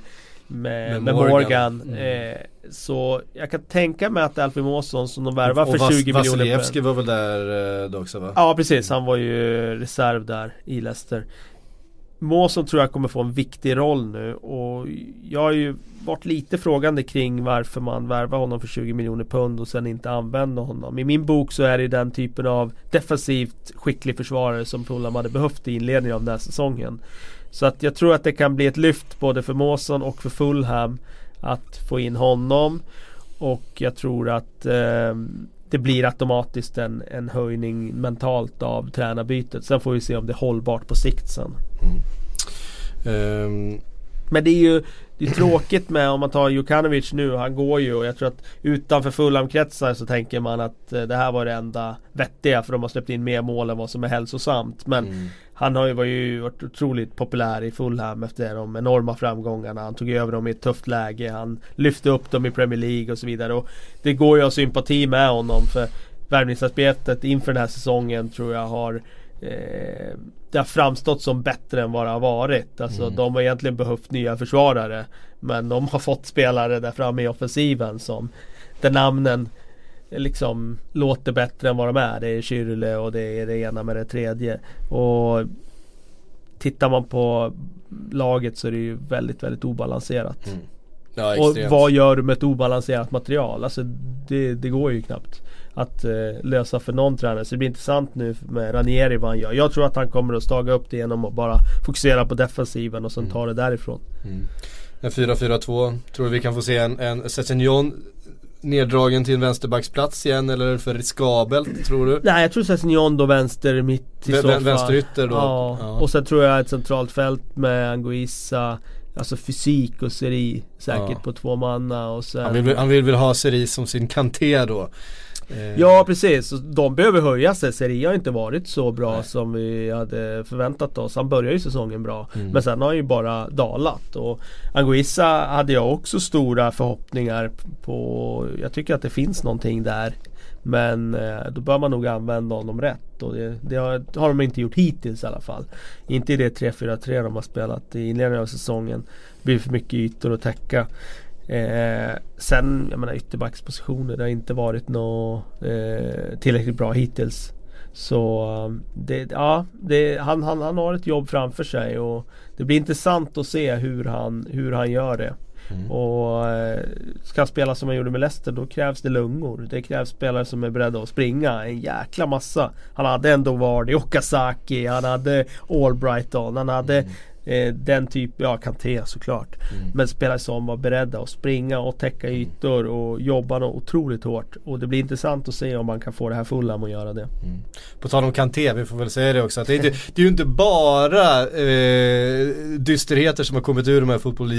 med, med Morgan. Morgan. Mm. Eh, så jag kan tänka mig att Alfie Måsson som de värvar för 20 miljoner Vasilevski var väl där eh, då också va? Ja precis, han var ju reserv där i Leicester. Måsson tror jag kommer få en viktig roll nu och jag är ju varit lite frågande kring varför man värvar honom för 20 miljoner pund och sen inte använder honom. I min bok så är det den typen av defensivt skicklig försvarare som Fulham hade behövt i inledningen av den här säsongen. Så att jag tror att det kan bli ett lyft både för Måsson och för Fulham att få in honom. Och jag tror att eh, det blir automatiskt en, en höjning mentalt av tränarbytet. Sen får vi se om det är hållbart på sikt sen. Mm. Um. Men det är ju det är tråkigt med om man tar Jukanovic nu, han går ju och jag tror att utanför Fulham-kretsar så tänker man att eh, det här var det enda vettiga för de har släppt in mer mål än vad som är hälsosamt. Men mm. han har ju, var ju varit otroligt populär i Fulham efter de enorma framgångarna. Han tog över dem i ett tufft läge, han lyfte upp dem i Premier League och så vidare. Och det går ju att ha sympati med honom för värvningsarbetet inför den här säsongen tror jag har eh, det har framstått som bättre än vad det har varit. Alltså mm. de har egentligen behövt nya försvarare. Men de har fått spelare där framme i offensiven som där namnen liksom låter bättre än vad de är. Det är Kyrle och det är det ena med det tredje. Och tittar man på laget så är det ju väldigt, väldigt obalanserat. Mm. Ja, och vad gör du med ett obalanserat material? Alltså det, det går ju knappt att eh, lösa för någon tränare. Så det blir intressant nu med Ranieri vad han gör. Jag tror att han kommer att staga upp det genom att bara fokusera på defensiven och sen mm. ta det därifrån. Mm. En 4-4-2. Tror du vi kan få se en, en Sessignon neddragen till en vänsterbacksplats igen eller är det för riskabelt tror du? Nej jag tror Sessignon då vänster mitt i v- så Vänsterytter då? Ja. ja. och sen tror jag ett centralt fält med Anguissa Alltså fysik och Seri säkert ja. på två manna och sen han vill, han vill väl ha Seri som sin kanté då? Eh. Ja precis, de behöver höja sig. Serie har inte varit så bra Nej. som vi hade förväntat oss. Han började ju säsongen bra. Mm. Men sen har han ju bara dalat. Och Anguissa hade jag också stora förhoppningar på. Jag tycker att det finns någonting där. Men eh, då bör man nog använda honom rätt och det, det har, har, de inte gjort hittills i alla fall. Inte i det 3-4-3 de har spelat i inledningen av säsongen. Det blir för mycket ytor att täcka. Eh, sen, jag menar ytterbackspositioner, det har inte varit något eh, tillräckligt bra hittills. Så det, ja, det, han, han, han har ett jobb framför sig och det blir intressant att se hur han, hur han gör det. Mm. Och eh, ska han spela som han gjorde med Leicester då krävs det lungor. Det krävs spelare som är beredda att springa en jäkla massa. Han hade ändå Vardy, Okazaki, han hade Albrighton, han hade mm. Eh, den typ, ja Kanté såklart. Mm. Men spelare som var beredda att springa och täcka mm. ytor och jobba något otroligt hårt. Och det blir intressant att se om man kan få det här Fulham att göra det. Mm. På tal om Kanté, vi får väl säga det också. Att det, är, inte, det är ju inte bara eh, dysterheter som har kommit ur de här Football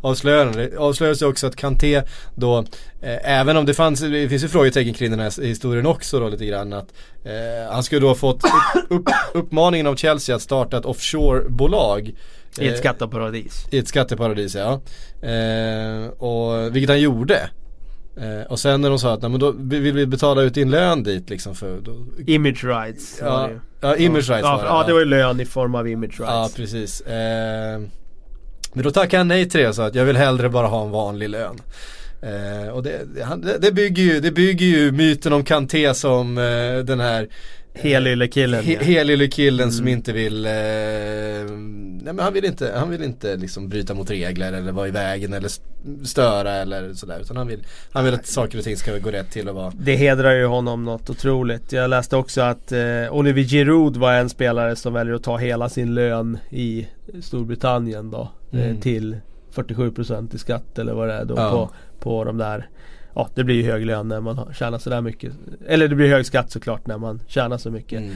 avslöjandena. Det avslöjas ju också att Kanté då, även om det fanns, det finns ju frågetecken kring den här historien också då lite grann. Att eh, han skulle då ha fått upp, uppmaningen av Chelsea att starta ett offshore-bolag i ett eh, skatteparadis. I ett skatteparadis ja. Eh, och, vilket han gjorde. Eh, och sen när de sa att nej, men då vill vi betala ut din lön dit liksom för då... Image rights ja, ja, image rights ja, var det. Ja, det var ju lön i form av image rights. Ja, precis. Eh, men då tackade han nej till det och sa att jag vill hellre bara ha en vanlig lön. Eh, och det, det, det, bygger ju, det bygger ju myten om Kanté som eh, den här Helylle-killen he, Helylle-killen mm. som inte vill eh, Nej men han vill inte, han vill inte liksom bryta mot regler eller vara i vägen eller störa eller sådär Utan han vill, han vill att saker och ting ska gå rätt till och vara Det hedrar ju honom något otroligt Jag läste också att eh, Olivier Giroud var en spelare som väljer att ta hela sin lön i Storbritannien då eh, mm. Till 47% i skatt eller vad det är då ja. på, på de där ja, det blir ju hög lön när man tjänar sådär mycket. Eller det blir hög skatt såklart när man tjänar så mycket. Mm.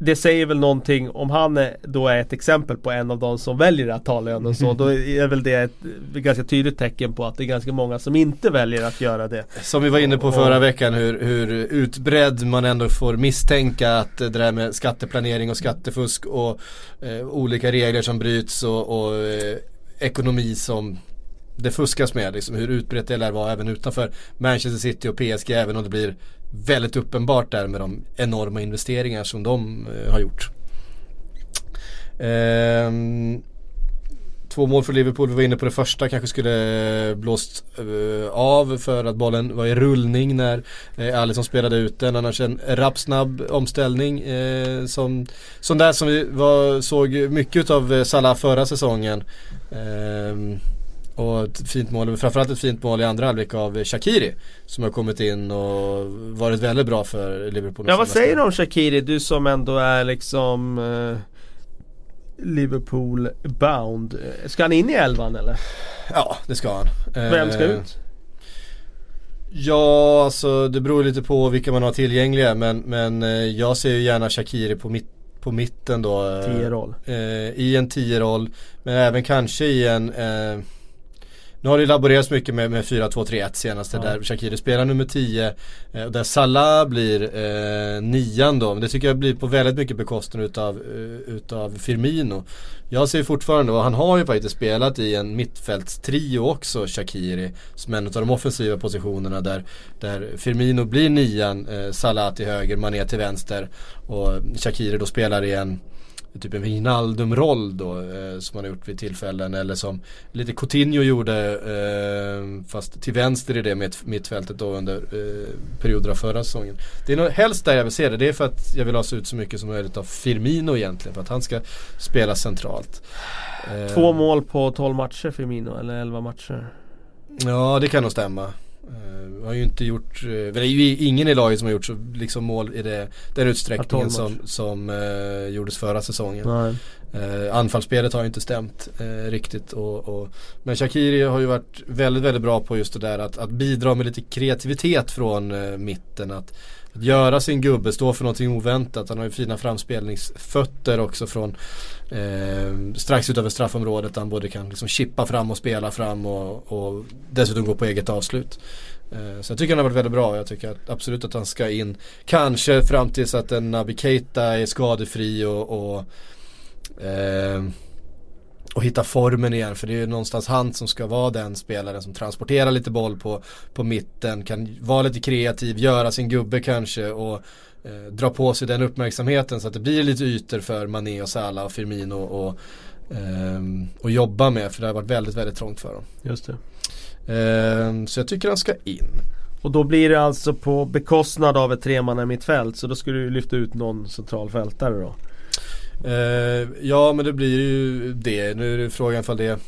Det säger väl någonting om han är, då är ett exempel på en av de som väljer att ta lönen så. [laughs] Då är väl det ett ganska tydligt tecken på att det är ganska många som inte väljer att göra det. Som vi var inne på förra veckan hur, hur utbredd man ändå får misstänka att det där med skatteplanering och skattefusk och eh, olika regler som bryts och, och eh, ekonomi som det fuskas med, liksom, hur utbrett det lär vara även utanför Manchester City och PSG även om det blir väldigt uppenbart där med de enorma investeringar som de eh, har gjort. Ehm, två mål för Liverpool, vi var inne på det första kanske skulle blåst eh, av för att bollen var i rullning när eh, Alisson spelade ut den. Annars en rapsnabb omställning eh, som, som där som vi var, såg mycket av Salah förra säsongen. Ehm, Och ett fint mål, framförallt ett fint mål i andra halvlek av Shakiri. Som har kommit in och varit väldigt bra för Liverpool. Ja vad säger du om Shakiri? Du som ändå är liksom eh, Liverpool bound. Ska han in i elvan eller? Ja det ska han. Vem ska ut? Ja, alltså det beror lite på vilka man har tillgängliga men, men eh, jag ser ju gärna Shakiri på, mitt, på mitten då. Eh, tio-roll. Eh, I en tio-roll men även kanske i en eh, nu har det laborerats mycket med, med 4-2-3-1 senaste ja. där Shakiri spelar nummer 10 eh, och där Salah blir eh, nian då. Men det tycker jag blir på väldigt mycket bekostnad utav, uh, utav Firmino. Jag ser fortfarande, och han har ju faktiskt spelat i en mittfältstrio också Shakiri. Som en av de offensiva positionerna där, där Firmino blir nian, eh, Salah till höger, Mané till vänster. Och Shakiri då spelar i en typ en Wijnaldum-roll då eh, som han har gjort vid tillfällen eller som lite Coutinho gjorde eh, fast till vänster i det mitt, mittfältet då under eh, perioder av förra säsongen. Det är nog helst där jag vill se det. Det är för att jag vill ha så ut så mycket som möjligt av Firmino egentligen för att han ska spela centralt. Eh, Två mål på 12 matcher Firmino eller 11 matcher? Ja det kan nog stämma. Uh, har ju inte gjort, uh, det är ju ingen i laget som har gjort så, liksom mål i det, den utsträckningen som, som uh, gjordes förra säsongen. Eh, anfallsspelet har ju inte stämt eh, riktigt. Och, och, men Shakiri har ju varit väldigt, väldigt bra på just det där att, att bidra med lite kreativitet från eh, mitten. Att, att göra sin gubbe, stå för någonting oväntat. Han har ju fina framspelningsfötter också från eh, strax utöver straffområdet. Där han både kan liksom chippa fram och spela fram och, och dessutom gå på eget avslut. Eh, så jag tycker han har varit väldigt bra. Jag tycker att, absolut att han ska in. Kanske fram tills att en Naby Keita är skadefri och, och eh, och hitta formen igen. För det är ju någonstans han som ska vara den spelaren som transporterar lite boll på, på mitten. Kan vara lite kreativ, göra sin gubbe kanske och eh, dra på sig den uppmärksamheten så att det blir lite ytor för Mané och Salah och Firmino och, eh, och jobba med. För det har varit väldigt, väldigt trångt för dem. Just det. Eh, så jag tycker han ska in. Och då blir det alltså på bekostnad av ett tremanna mittfält. Så då ska du lyfta ut någon centralfältare då? Uh, ja men det blir ju det. Nu är det frågan för det.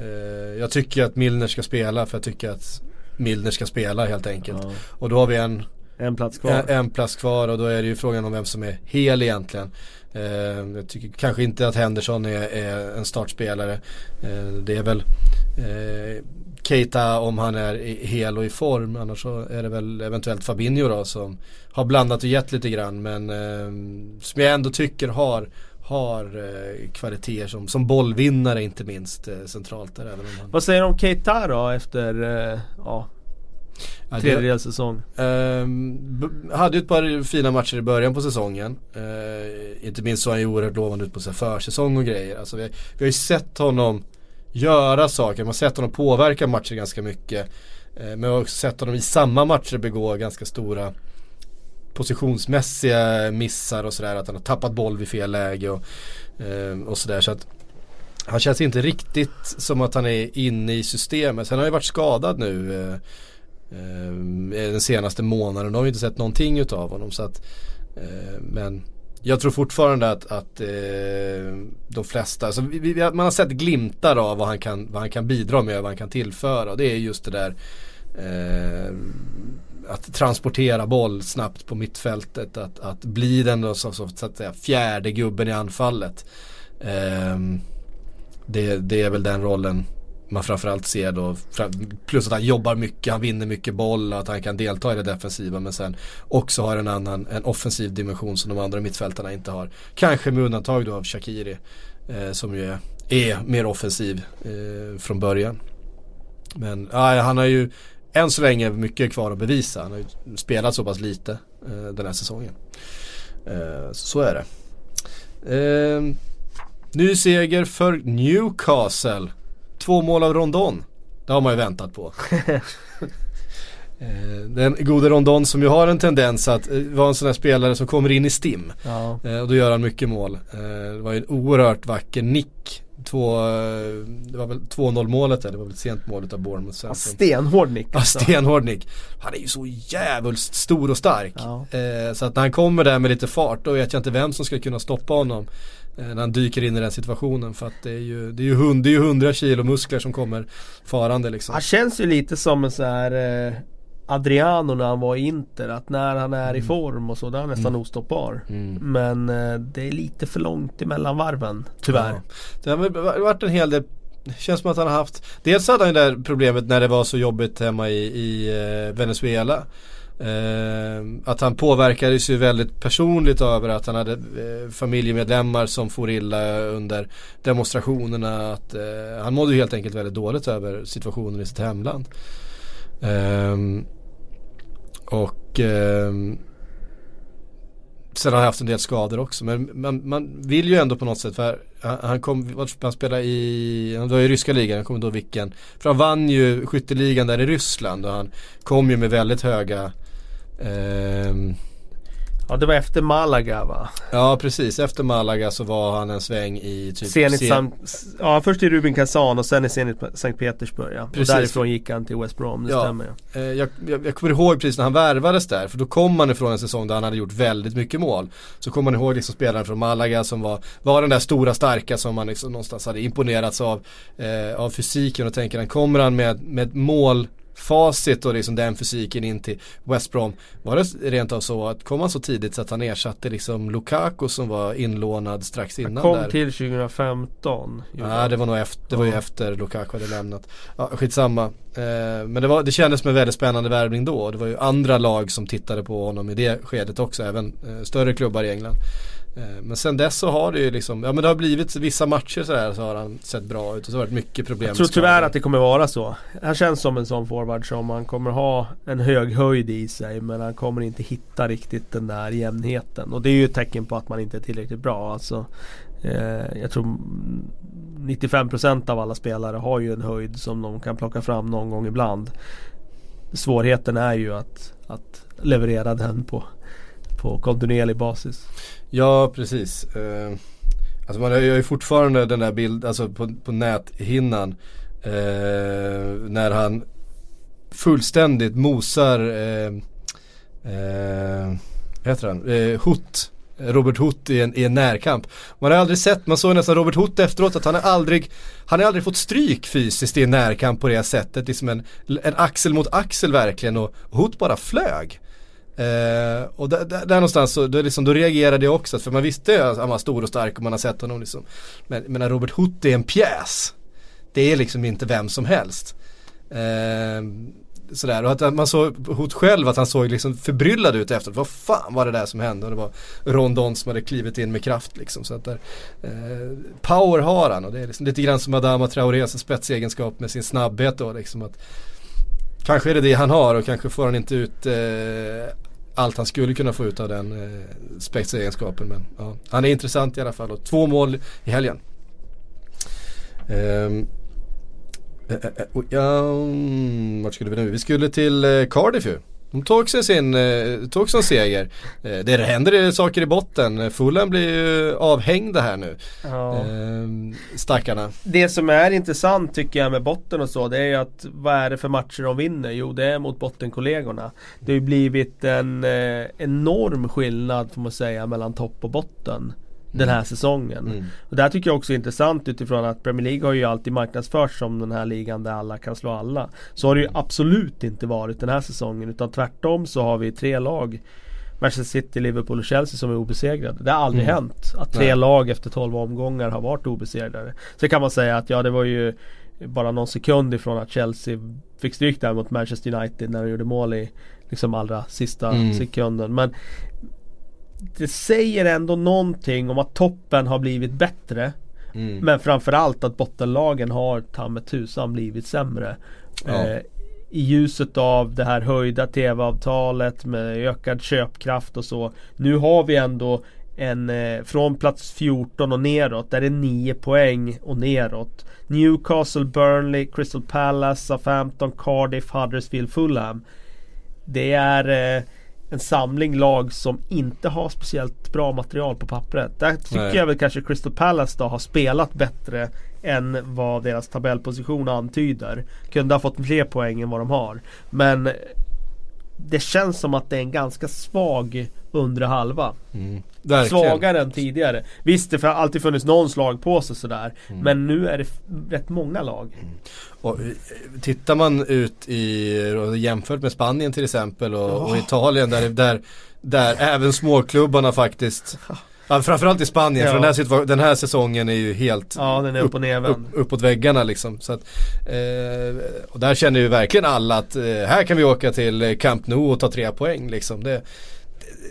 Uh, jag tycker att Milner ska spela för jag tycker att Milner ska spela helt enkelt. Ja. Och då har vi en en plats kvar. En, en, plats kvar och då är det ju frågan om vem som är hel egentligen. Uh, jag tycker kanske inte att Henderson är, är en startspelare. det är väl Keita om han är hel och i form. Annars så är det väl eventuellt Fabinho då som har blandat och gett lite grann. Men som jag ändå tycker har har eh, kvaliteter som, som bollvinnare inte minst eh, centralt där. Även han... Vad säger du om Keita då efter eh, ja, tredjedels säsong? Eh, hade ju ett par fina matcher i början på säsongen. Eh, inte minst så han ju oerhört lovande ut på sig försäsong och grejer. Alltså vi, vi har ju sett honom göra saker, man har sett honom påverka matcher ganska mycket. Eh, men vi har också sett honom i samma matcher begå ganska stora positionsmässiga missar och sådär. Att han har tappat boll vid fel läge och, eh, och sådär. Så att han känns inte riktigt som att han är inne i systemet. Sen har han ju varit skadad nu eh, eh, den senaste månaden. De har ju inte sett någonting utav honom. Så att, eh, men jag tror fortfarande att, att eh, de flesta, alltså vi, vi, man har sett glimtar av vad han, kan, vad han kan bidra med och vad han kan tillföra. Och det är just det där eh, att transportera boll snabbt på mittfältet. Att, att bli den då, så, så, så, att säga, fjärde gubben i anfallet. Eh, det, det är väl den rollen man framförallt ser då. Plus att han jobbar mycket, han vinner mycket boll och att han kan delta i det defensiva. Men sen också har en annan, en offensiv dimension som de andra mittfältarna inte har. Kanske med undantag då av Shakiri. Eh, som ju är, är mer offensiv eh, från början. Men ah, han har ju än så länge mycket kvar att bevisa. Han har ju spelat så pass lite eh, den här säsongen. Eh, så, är det. Eh, ny seger för Newcastle. Två mål av Rondon. Det har man ju väntat på. [laughs] Eh, den gode Rondon som ju har en tendens att vara en sån här spelare som kommer in i stim. Ja. Och då gör han mycket mål. Det var ju en oerhört vacker nick två, det var väl 2-0 målet eller det var väl ett sent mål av Bournemouth ja, Stenhård nick Ja stenhård nick. Han är ju så jävligt stor och stark. Ja. eh, Så att när han kommer där med lite fart då vet jag inte vem som ska kunna stoppa honom eh, När han dyker in i den situationen. För att det är ju, det är ju, hund, det är ju 100 kilo muskler som kommer farande liksom. Han känns ju lite som en så här eh Adriano när han var i Inter att när han är i mm. form och så då är han nästan mm. ostoppbar. Mm. Men eh, det är lite för långt emellan varven tyvärr. Ja. Det har varit en hel del det känns som att han har haft Dels hade han det där problemet när det var så jobbigt hemma i, i eh, Venezuela eh, Att han påverkades ju väldigt personligt över att han hade eh, familjemedlemmar som for illa under demonstrationerna att, eh, Han mådde ju helt enkelt väldigt dåligt över situationen i sitt hemland Um, och um, Sen har han haft en del skador också men man, man vill ju ändå på något sätt för han, kom, han spelade i, han var i ryska ligan, jag kommer inte ihåg vilken. För han vann ju skytteligan där i Ryssland och han kom ju med väldigt höga eh, Ja det var efter Malaga va? Ja precis, efter Malaga så var han en sväng i typ Zenit San... Ja först i Rubin Kazan och sen i Zenit Sankt Petersburg ja. Precis. Och därifrån gick han till West Brom, det ja. stämmer ja. Eh, jag, jag, jag kommer ihåg precis när han värvades där, för då kom han ifrån en säsong där han hade gjort väldigt mycket mål. Så kommer man ihåg liksom spelaren från Malaga som var, var den där stora starka som man liksom någonstans hade imponerats av, eh, av fysiken och tänker han kommer han med, med mål facit och liksom den fysiken in till West Brom. Var det rent av så att kom han så tidigt så att han ersatte liksom Lukaku som var inlånad strax innan han kom där? till 2015. Ja det var nog efter, det var ju efter Lukaku hade lämnat. Ja skitsamma. Eh, men det, var, det kändes som en väldigt spännande värvning då. Det var ju andra lag som tittade på honom i det skedet också. Även eh, större klubbar i England. Eh, men sen dess så har det ju liksom, ja men det har blivit vissa matcher sådär så har han sett bra ut och så har det varit mycket problem Jag tror tyvärr att det kommer vara så. Han känns som en sån forward som man kommer ha en hög höjd i sig men han kommer inte hitta riktigt den där jämnheten. Och det är ju ett tecken på att man inte är tillräckligt bra. Alltså eh, Jag tror 95% av alla spelare har ju en höjd som de kan plocka fram någon gång ibland. Svårigheten är ju att, att leverera den på, på kontinuerlig basis Ja precis. Eh, alltså man har ju fortfarande den där bilden, alltså på, på näthinnan. Eh, när han fullständigt mosar, eh, eh, heter han, eh, Hutt. Robert Hutt i en, i en närkamp. Man har aldrig sett, man såg nästan Robert Hutt efteråt att han har aldrig Han har aldrig fått stryk fysiskt i en närkamp på det sättet. Liksom en, en axel mot axel verkligen och, och Hutt bara flög. Eh, och där, där, där, någonstans så då, liksom, då reagerade jag också för man visste ju att han var stor och stark och man har sett honom liksom. Men, men Robert Hutt är en pjäs. Det är liksom inte vem som helst. Eh, sådär och att man såg Hot själv att han såg liksom förbryllad ut efteråt. Vad fan var det där som hände? Och det var Rondon som hade klivit in med kraft liksom. Så att där, eh, power har han och det är liksom lite grann som Adama Traores spetsegenskap med sin snabbhet då liksom. Att, Kanske är det det han har och kanske får han inte ut eh, allt han skulle kunna få ut av den eh, spetsegenskapen. Men ja, han är intressant i alla fall och två mål i helgen. Ehm, uh, uh, ja, vart skulle vi nu? Vi skulle till eh, Cardiff ju. De tog sig sin, eh, tog sig en seger. Eh, det händer saker i botten. Fulham blir ju avhängda här nu. Ja. Eh, stackarna. Det som är intressant tycker jag med botten och så det är ju att vad är det för matcher de vinner? Jo det är mot bottenkollegorna. Det har ju blivit en eh, enorm skillnad får man säga mellan topp och botten den här mm. säsongen. Mm. Och det här tycker jag också är intressant utifrån att Premier League har ju alltid marknadsförts som den här ligan där alla kan slå alla. Så har det ju absolut inte varit den här säsongen utan tvärtom så har vi tre lag Manchester City, Liverpool och Chelsea som är obesegrade. Det har aldrig mm. hänt att tre Nej. lag efter 12 omgångar har varit obesegrade. Så kan man säga att ja det var ju bara någon sekund ifrån att Chelsea fick stryk där mot Manchester United när de gjorde mål i liksom allra sista mm. sekunden. Men det säger ändå någonting om att toppen har blivit bättre. Mm. Men framförallt att bottenlagen har ta med tusan blivit sämre. Ja. Eh, I ljuset av det här höjda tv-avtalet med ökad köpkraft och så. Nu har vi ändå en eh, från plats 14 och neråt. Där det är 9 poäng och neråt. Newcastle, Burnley, Crystal Palace, Southampton, Cardiff, Huddersfield, Fulham. Det är eh, en samling lag som inte har speciellt bra material på pappret. Där tycker Nej. jag väl kanske Crystal Palace då har spelat bättre än vad deras tabellposition antyder. Kunde ha fått fler poäng än vad de har. Men det känns som att det är en ganska svag undre halva. Mm. Svagare än tidigare. Visst det har alltid funnits någon slagpåse sådär. Mm. Men nu är det rätt många lag. Mm. Och, eh, tittar man ut i, jämfört med Spanien till exempel och, oh. och Italien där, där, där även småklubbarna faktiskt Ja, framförallt i Spanien, ja. för den här, den här säsongen är ju helt Ja, den är upp, upp och upp, uppåt väggarna liksom. Så att, eh, och där känner ju verkligen alla att eh, här kan vi åka till Camp Nou och ta tre poäng liksom. Det,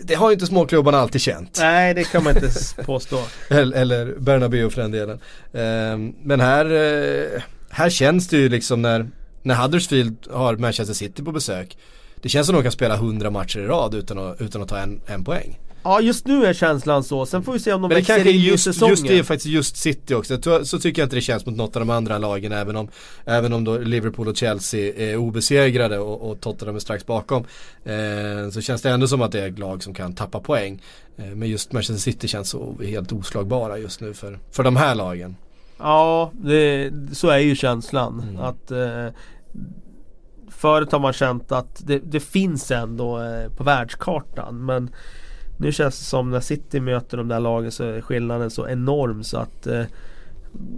det har ju inte småklubbarna alltid känt. Nej, det kan man inte [laughs] påstå. eller, eller Bernabéu för den delen. Eh, men här, eh, här känns det ju liksom när, när Huddersfield har Manchester City på besök. Det känns som att de kan spela 100 matcher i rad utan att, utan att ta en, en poäng. Ja just nu är känslan så, sen får vi se om de Men växer in just, i säsongen. Just det är faktiskt just City också, så tycker jag inte det känns mot något av de andra lagen även om Även om då Liverpool och Chelsea är obesegrade och, och Tottenham är strax bakom. Eh, Så känns det ändå som att det är ett lag som kan tappa poäng. Eh, Men just Manchester City känns så helt oslagbara just nu för, för de här lagen. Ja, det, så är ju känslan. Mm. att eh, Förut har man känt att det, det finns ändå eh, på världskartan. Men nu känns det som när City möter de där lagen så är skillnaden så enorm så att eh,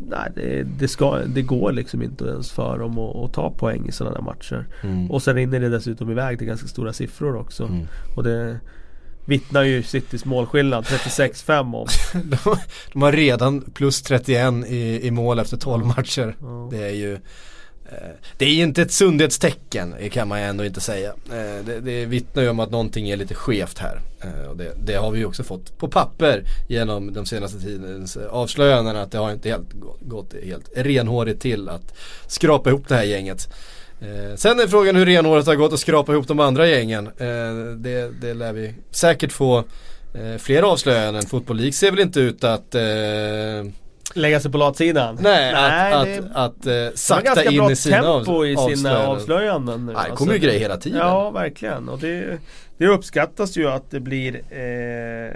Nej det, det, ska, det går liksom inte ens för dem att, att ta poäng i sådana där matcher. Mm. Och sen rinner det dessutom iväg till ganska stora siffror också. Mm. Och det vittnar ju Citys målskillnad 36-5 om. [laughs] de, de, har redan plus 31 i, i mål efter 12 matcher. Ja. Det är ju Eh, det är ju inte ett sundhetstecken eh, kan man ju ändå inte säga. Eh, det, det vittnar ju om att någonting är lite skevt här. Och det, det, har vi ju också fått på papper genom de senaste tidens avslöjanden att det har inte helt gått helt renhårigt till att skrapa ihop det här gänget. Sen är frågan hur renhåret har gått att skrapa ihop de andra gängen. Det, det lär vi säkert få fler avslöjanden. Fotboll League ser väl inte ut att lägga sig på latsidan. Nej, Nej att, det, att, att, uh, sakta in i sina tempo i sina avslöjanden. nu. Nej, det kommer ju alltså, grejer hela tiden. Ja, verkligen. Och det, det uppskattas ju att det blir eh,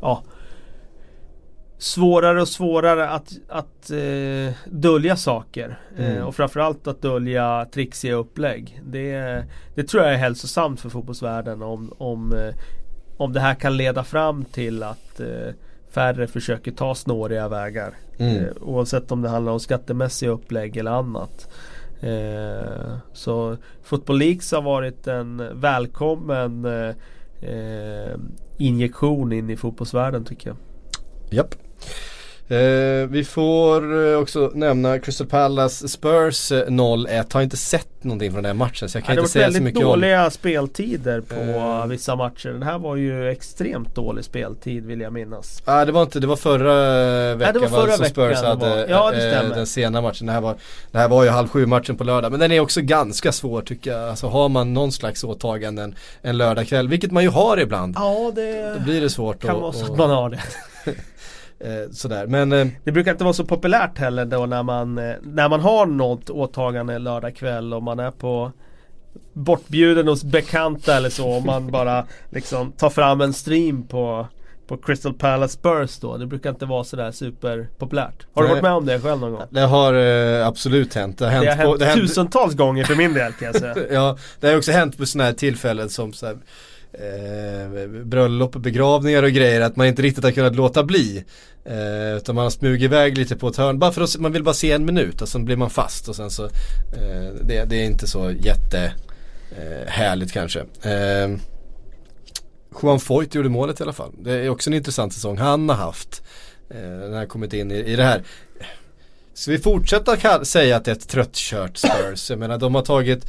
ja, svårare och svårare att, att eh, dölja saker. Eh, mm. Eh, och framförallt att dölja trixiga upplägg. Det, det tror jag är hälsosamt för fotbollsvärlden om, om, eh, om det här kan leda fram till att eh, färre försöker ta snåriga vägar. Mm. Eh, oavsett om det handlar om skattemässiga upplägg eller annat. Eh, så Football Leaks har varit en välkommen eh, eh, injektion in i fotbollsvärlden tycker jag. Japp. Eh, vi får eh, också nämna Crystal Palace Spurs 0-1. Eh, har inte sett någonting från den här matchen så jag kan ja, inte säga så mycket om. Det var väldigt dåliga speltider på eh. vissa matcher. Den här var ju extremt dålig speltid vill jag minnas. Ja ah, det var inte, det var förra veckan ja, det var förra va, Spurs veckan hade ja, eh, den sena matchen. Det här, var, det här var ju halv sju matchen på lördag. Men den är också ganska svår tycker jag. Alltså har man någon slags åtaganden en lördagkväll, vilket man ju har ibland. Ja det Då blir det svårt kan vara så att man har det. [laughs] Eh, sådär. Men, eh, det brukar inte vara så populärt heller då när man, eh, när man har något åtagande lördag kväll och man är på bortbjuden hos bekanta eller så. Och man bara liksom tar fram en stream på på Crystal Palace Spurs då. Det brukar inte vara sådär superpopulärt. Har du varit med om det själv någon gång? Det har eh, absolut hänt. Det har hänt, det har hänt på, det tusentals hänt... gånger för min del kan jag säga. [laughs] ja, det har också hänt på sådana här tillfällen som så här, eh, bröllop och begravningar och grejer att man inte riktigt har kunnat låta bli. Eh, utan man har smugit iväg lite på ett hörn bara för att man vill bara se en minut och sen blir man fast och sen så eh, det, det, är inte så jätte eh, härligt kanske. Eh, Juan Foyt gjorde målet i alla fall. Det är också en intressant säsong han har haft. Eh, när han kommit in i, i det här. Så vi fortsätter säga att det är ett tröttkört Spurs. Jag menar de har tagit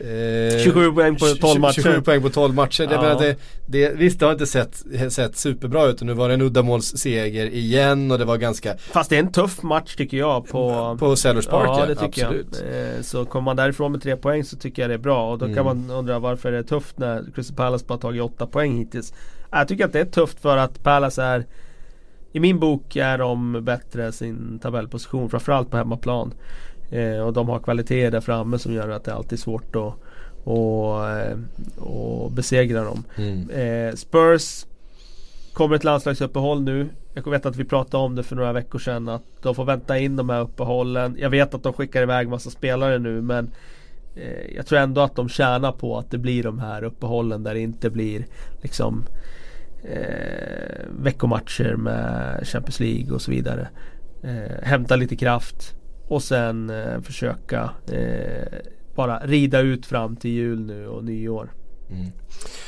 Eh, 27 poäng på 12 matcher. 27 poäng på 12 matcher. Ja. Det, det, det, visst det har inte sett, sett superbra ut och nu var det en uddamålsseger igen och det var ganska Fast det är en tuff match tycker jag på På Sellers Park ja, det tycker absolut. jag. Eh, så kommer man därifrån med 3 poäng så tycker jag det är bra och då mm. kan man undra varför det är tufft när Crystal Palace bara tagit 8 poäng hittills. Jag tycker att det är tufft för att Palace är i min bok är de bättre sin tabellposition, framförallt på hemmaplan. Eh, och de har kvaliteter där framme som gör att det alltid är svårt att och, och eh, besegra dem. Mm. Eh, Spurs kommer ett landslagsuppehåll nu. Jag vet att vi pratade om det för några veckor sedan att de får vänta in de här uppehållen. Jag vet att de skickar iväg massa spelare nu men eh, jag tror ändå att de tjänar på att det blir de här uppehållen där det inte blir liksom eh, veckomatcher med Champions League och så vidare. Eh, hämta lite kraft och sen eh, försöka eh, bara rida ut fram till jul nu och nyår. Mm.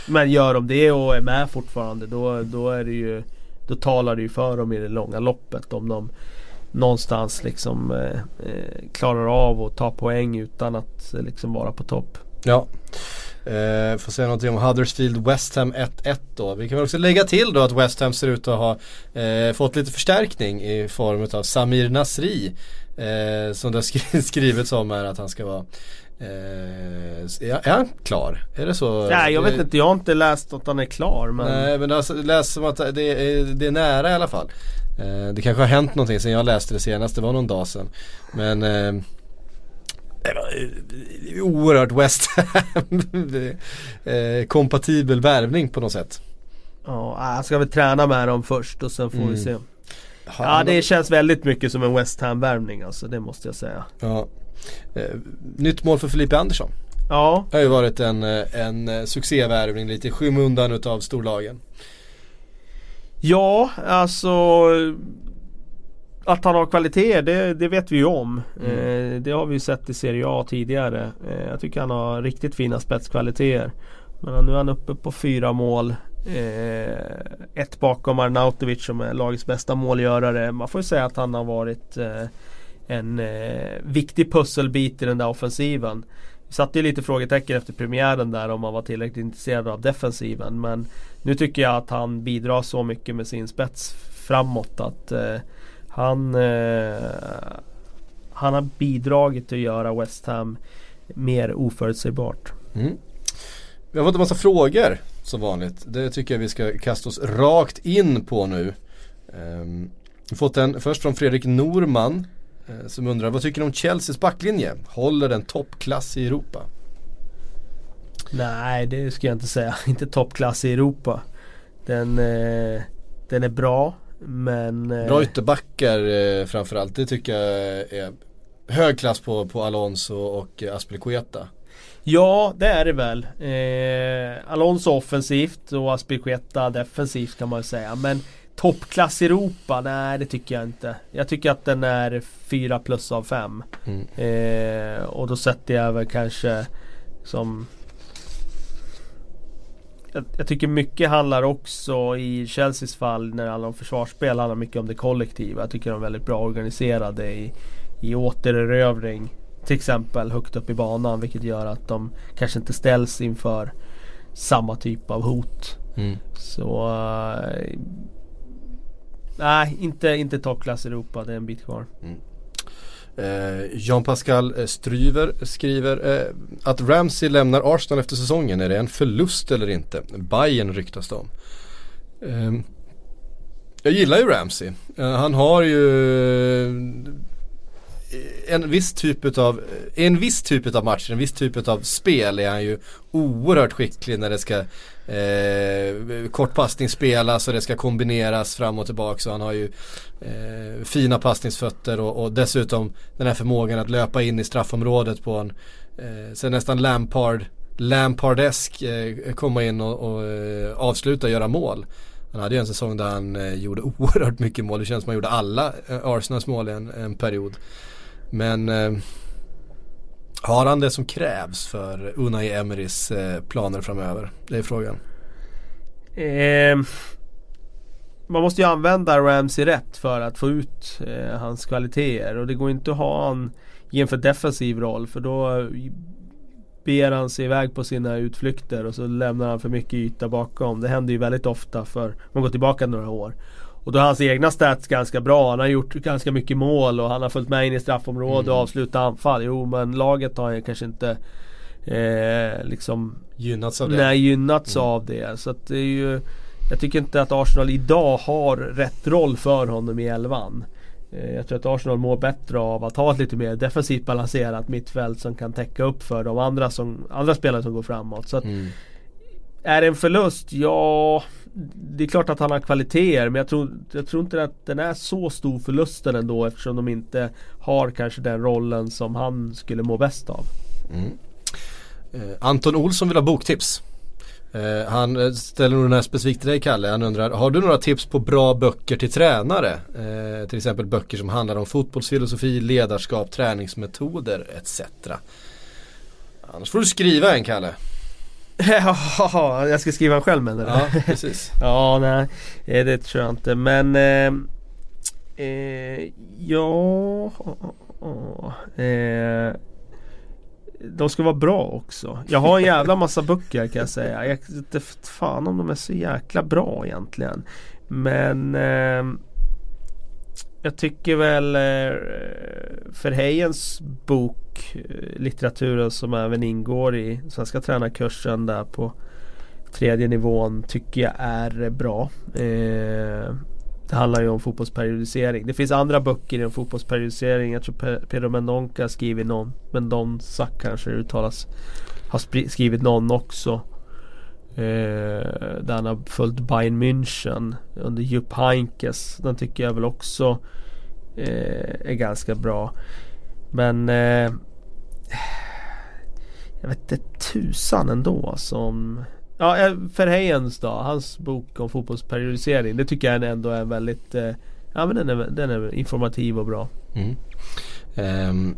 Men gör de det och är med fortfarande då, då är det ju Då talar det ju för dem i det långa loppet om de Någonstans liksom eh, eh klarar av att ta poäng utan att eh, liksom vara på topp. Ja. Eh, får säga någonting om Huddersfield West Ham 1-1 då. Vi kan väl också lägga till då att West Ham ser ut att ha eh, fått lite förstärkning i form av Samir Nasri. Eh, som det har [laughs] skrivits om här att han ska vara Eh, är han klar? Är det så? Nej jag vet inte, jag har inte läst att han är klar men Nej men alltså, läst som att det är, det är nära i alla fall. Eh, det kanske har hänt någonting sen jag läste det senast, det var någon dag sedan. Men eh, var oerhört West [laughs] eh, kompatibel värvning på något sätt. Ja, han ska väl träna med dem först och sen får mm. vi se. Ja det känns väldigt mycket som en West Ham-värvning alltså, det måste jag säga. Ja. Eh, nytt mål för Felipe Andersson. Ja. Det har ju varit en, eh, en eh, succévärvning lite i skymundan utav storlagen. Ja, alltså att han har kvaliteter det, det vet vi ju om. Mm. Eh, det har vi ju sett i Serie A tidigare. Eh, jag tycker han har riktigt fina spetskvaliteter. Men nu är han uppe på fyra mål. Eh, ett bakom Arnautovic som är lagets bästa målgörare. Man får ju säga att han har varit eh, en eh, viktig pusselbit i den där offensiven. Vi satte ju lite frågetecken efter premiären där om man var tillräckligt intresserad av defensiven. Men nu tycker jag att han bidrar så mycket med sin spets framåt att eh, han, eh, han har bidragit till att göra West Ham mer oförutsägbart. Mm. Vi har fått en massa frågor som vanligt. Det tycker jag vi ska kasta oss rakt in på nu. Um, vi fått en först från Fredrik Norman Eh, som undrar, vad tycker ni om Chelseas backlinje? Håller den toppklass i Europa? Nej, det ska jag inte säga. [laughs] inte toppklass i Europa. Den, eh, den är bra, men... Eh, bra ytterbackar eh, framförallt. Det tycker jag är hög klass på, på Alonso och Aspelekueta. Ja, det är det väl. Eh, Alonso offensivt och Aspelekueta defensivt kan man säga. Men Toppklass Europa? Nej det tycker jag inte. Jag tycker att den är 4 plus av 5. Mm. Eh, och då sätter jag väl kanske som jag, jag, tycker mycket handlar också i Chelseas fall när det handlar om försvarsspel handlar mycket om det kollektiva. Jag tycker de är väldigt bra organiserade i, i återerövring. Till exempel högt upp i banan vilket gör att de kanske inte ställs inför samma typ av hot. Mm. Så uh, Nej, inte, inte toppklass Europa. Det är en bit kvar. Mm. Eh, Jean-Pascal eh, Stryver skriver eh, att Ramsey lämnar Arsenal efter säsongen. Är det en förlust eller inte? Bayern ryktas det om. Eh, jag gillar ju Ramsey. Eh, han har ju Eh, en viss typ av, eh, en viss typ av matcher, en viss typ av spel är han ju oerhört skicklig när det ska eh, kortpassning spelas och det ska kombineras fram och tillbaka. Så han har ju eh, fina passningsfötter och, och, dessutom den här förmågan att löpa in i straffområdet på en, eh, sen nästan Lampard, Lampardesk eh, komma in och, och eh, avsluta och göra mål. Han hade ju en säsong där han eh, gjorde [laughs] oerhört mycket mål. Det känns som att han gjorde alla Arsenals mål i en, en period. Men eh, har han det som krävs för Unai Emerys eh, planer framöver? Det är frågan. Eh, man måste ju använda Ramsey rätt för att få ut eh, hans kvaliteter och det går inte att ha han i en för defensiv roll för då ber han sig iväg på sina utflykter och så lämnar han för mycket yta bakom. Det händer ju väldigt ofta för om man går tillbaka några år. Och då är hans egna stats ganska bra. Han har gjort ganska mycket mål och han har följt med in i straffområdet mm. och avslutat anfall. Jo men laget har ju kanske inte eh, liksom Gynnats av det? Nej, gynnats mm. av det. Så att det är ju Jag tycker inte att Arsenal idag har rätt roll för honom i elvan. Eh, jag tror att Arsenal mår bättre av att ha ett lite mer defensivt balanserat mittfält som kan täcka upp för de andra, som, andra spelare som går framåt. Så att, mm är det en förlust? Ja, det är klart att han har kvaliteter men jag tror, jag tror inte att den är så stor förlusten ändå eftersom de inte har kanske den rollen som han skulle må bäst av. Mm. Eh, Anton Olsson vill ha boktips. Eh, han eh, ställer nog den här specifikt till dig Kalle. Han undrar, har du några tips på bra böcker till tränare? Eh, till exempel böcker som handlar om fotbollsfilosofi, ledarskap, träningsmetoder etc. Annars får du skriva en Kalle. Ja, jag ska skriva en själv menar du? Ja, precis. [laughs] ja, nej eh, det tror jag inte men eh, eh, Ja eh, De ska vara bra också. Jag har en jävla massa böcker kan jag säga. Jag vet inte fan om de är så jäkla bra egentligen. Men eh, jag tycker väl eh, bok eh, Litteraturen som även ingår i Svenska tränarkursen där på tredje nivån tycker jag är bra. Eh, det handlar ju om fotbollsperiodisering. Det finns andra böcker om fotbollsperiodisering. Jag tror Pedro Mendonca skrivit någon. Mendonca kanske det uttalas. Har skrivit någon också. Eh, där han har följt Bayern München under Jupp Heinkes. Den tycker jag väl också eh, är ganska bra. Men eh, jag vet inte tusan ändå som Ja, eh, Verheyens då, hans bok om fotbollsperiodisering. Det tycker jag ändå är väldigt eh, Ja men den är, den är informativ och bra. Mm. Um,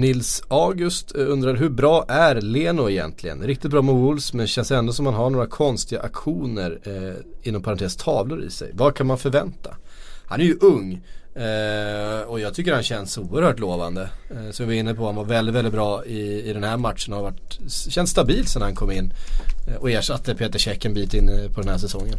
Nils August eh, undrar hur bra är Leno egentligen? Riktigt bra med Wolves men känns ändå som man har några konstiga aktioner eh, inom parentes tavlor i sig. Vad kan man förvänta? Han är ju ung eh, och jag tycker han känns oerhört lovande. Eh, som vi var inne på, han var väldigt, väldigt bra i, i den här matchen och har varit, känns stabil sedan han kom in. Eh, och ersatte Peter Käck en bit in eh, på den här säsongen.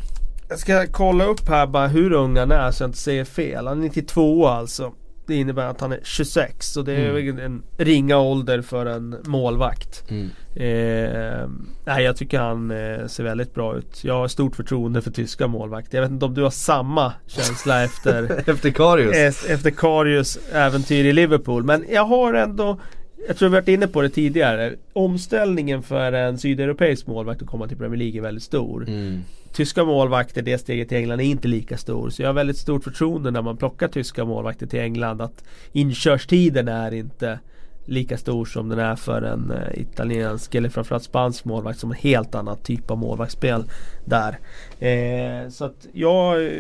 Jag ska kolla upp här bara hur ung han är så jag inte säger fel. Han är 92 alltså. Det innebär att han är 26 och det är mm. en ringa ålder för en målvakt. Mm. Eh, nej, jag tycker han eh, ser väldigt bra ut. Jag har stort förtroende för tyska målvakter. Jag vet inte om du har samma känsla efter [laughs] Efter Karius? Eh, efter Karius äventyr i Liverpool. Men jag har ändå jag tror vi varit inne på det tidigare. Omställningen för en sydeuropeisk målvakt att komma till Premier League är väldigt stor. Mm tyska målvakter, det steget till England är inte lika stor. Så jag har väldigt stort förtroende när man plockar tyska målvakter till England att inkörstiden är inte lika stor som den är för en uh, italiensk eller framförallt spansk målvakt som en helt annan typ av målvaktsspel där. Eh, så att jag eh,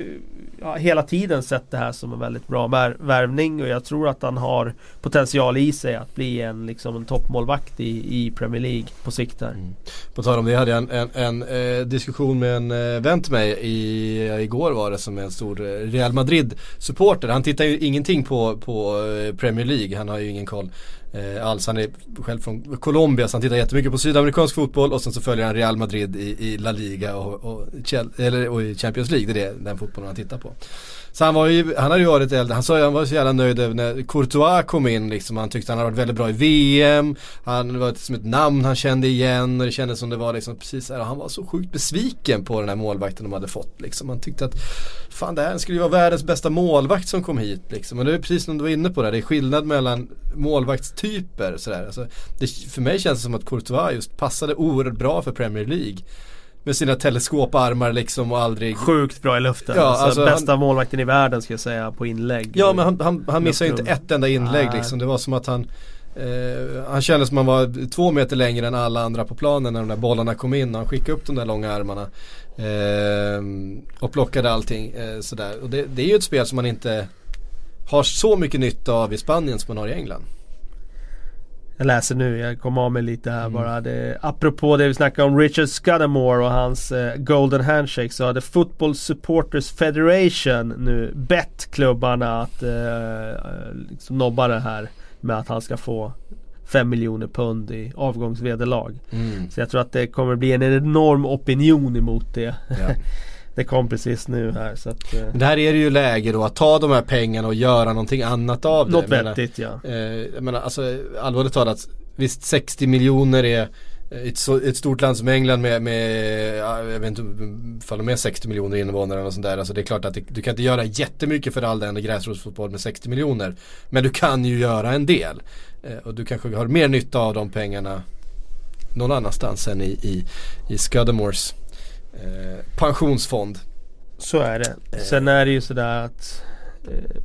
har hela tiden sett det här som en väldigt bra värvning och jag tror att han har potential i sig att bli en, liksom en toppmålvakt i, i Premier League på sikt där. Mm. På tal om det hade jag en, en, en eh, diskussion med en eh, vän till mig i, eh, igår var det som är en stor Real Madrid supporter. Han tittar ju ingenting på, på Premier League, han har ju ingen koll eh, alls. Han är själv från Colombia så han tittar jättemycket på sydamerikansk fotboll och sen så följer han Real Madrid i, i La Liga och, och, eller, och i Champions League. Det är det, den fotbollen han tittar på. Så han var ju, han hade ju varit äldre, han sa han var så jävla nöjd över när Courtois kom in liksom. Han tyckte han hade varit väldigt bra i VM. Han var som ett namn han kände igen och det kändes som det var liksom precis här, Han var så sjukt besviken på den här målvakten de hade fått liksom. Han tyckte att fan det här skulle ju vara världens bästa målvakt som kom hit liksom. Och det är precis som du var inne på där, det är skillnad mellan målvaktstyper sådär. Alltså, det, för mig känns det som att Courtois just passade oerhört bra för Premier League med sina teleskoparmar liksom och aldrig Sjukt bra i luften. Ja, alltså, alltså bästa han... målvakten i världen ska jag säga på inlägg. Ja men han, han, han missade ju inte ett enda inlägg Nej. liksom. Det var som att han eh, Han kände som att han var två meter längre än alla andra på planen när de där bollarna kom in. Och han skickade upp de där långa armarna. Eh, och plockade allting eh, sådär. Och det, det är ju ett spel som man inte har så mycket nytta av i Spanien som man har i England. Jag läser nu, jag kom av mig lite här mm. bara. Det, apropå det vi snackade om Richard Scudamore och hans eh, Golden Handshake så hade Football Supporters Federation nu bett klubbarna att eh, liksom nobba det här med att han ska få 5 miljoner pund i avgångsvederlag. Mm. Så jag tror att det kommer bli en enorm opinion emot det. Ja. [laughs] Det kom precis nu här så att, eh. Där är det ju läge då att ta de här pengarna och göra någonting annat av det. Något vettigt ja. Eh, jag menar alltså allvarligt talat Visst 60 miljoner är ett, så, ett, stort land som England med, med jag vet inte ifall de är 60 miljoner invånare och sånt där. Alltså det är klart att det, du kan inte göra jättemycket för all den gräsrotsfotboll med 60 miljoner. Men du kan ju göra en del. Eh, och du kanske har mer nytta av de pengarna någon annanstans än i, i, i Scudamores eh, pensionsfond. Så är det. Sen är det ju sådär att eh,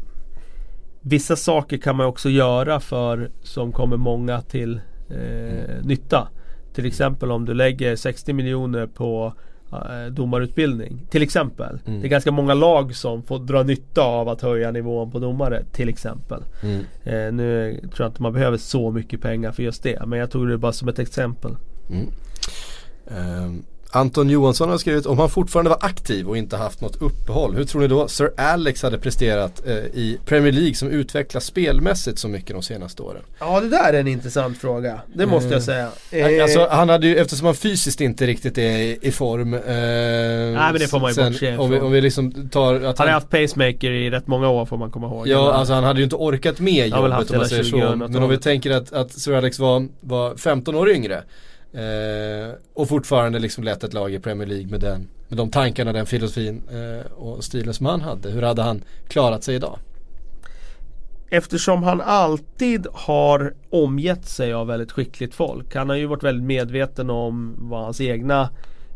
Vissa saker kan man också göra för som kommer många till eh, nytta. Till exempel om du lägger 60 miljoner på eh, domarutbildning. Till exempel. Mm. Det är ganska många lag som får dra nytta av att höja nivån på domare. Till exempel. Mm. Eh, nu tror jag inte man behöver så mycket pengar för just det. Men jag tog det bara som ett exempel. Mm. Ehm, Anton Johansson har skrivit om han fortfarande var aktiv och inte haft något uppehåll. Hur tror ni då Sir Alex hade presterat eh, i Premier League som utvecklas spelmässigt så mycket de senaste åren? Ja det där är en intressant fråga. Det måste jag säga. Eh, Alltså han hade ju, eftersom han fysiskt inte riktigt är i, i form. Eh, Nej men det får man ju bortse om vi, ifrån. om vi liksom tar att han han, har haft pacemaker i rätt många år får man komma ihåg. Ja, alltså han hade ju inte orkat med jobbet om man säger så. 2000-talet. Men om vi tänker att, att Sir Alex var, var 15 år yngre. Eh, och fortfarande liksom lett ett lag i Premier League med, den, med de tankarna, den filosofin eh, och stilen som han hade. Hur hade han klarat sig idag? Eftersom han alltid har omgett sig av väldigt skickligt folk. Han har ju varit väldigt medveten om vad hans egna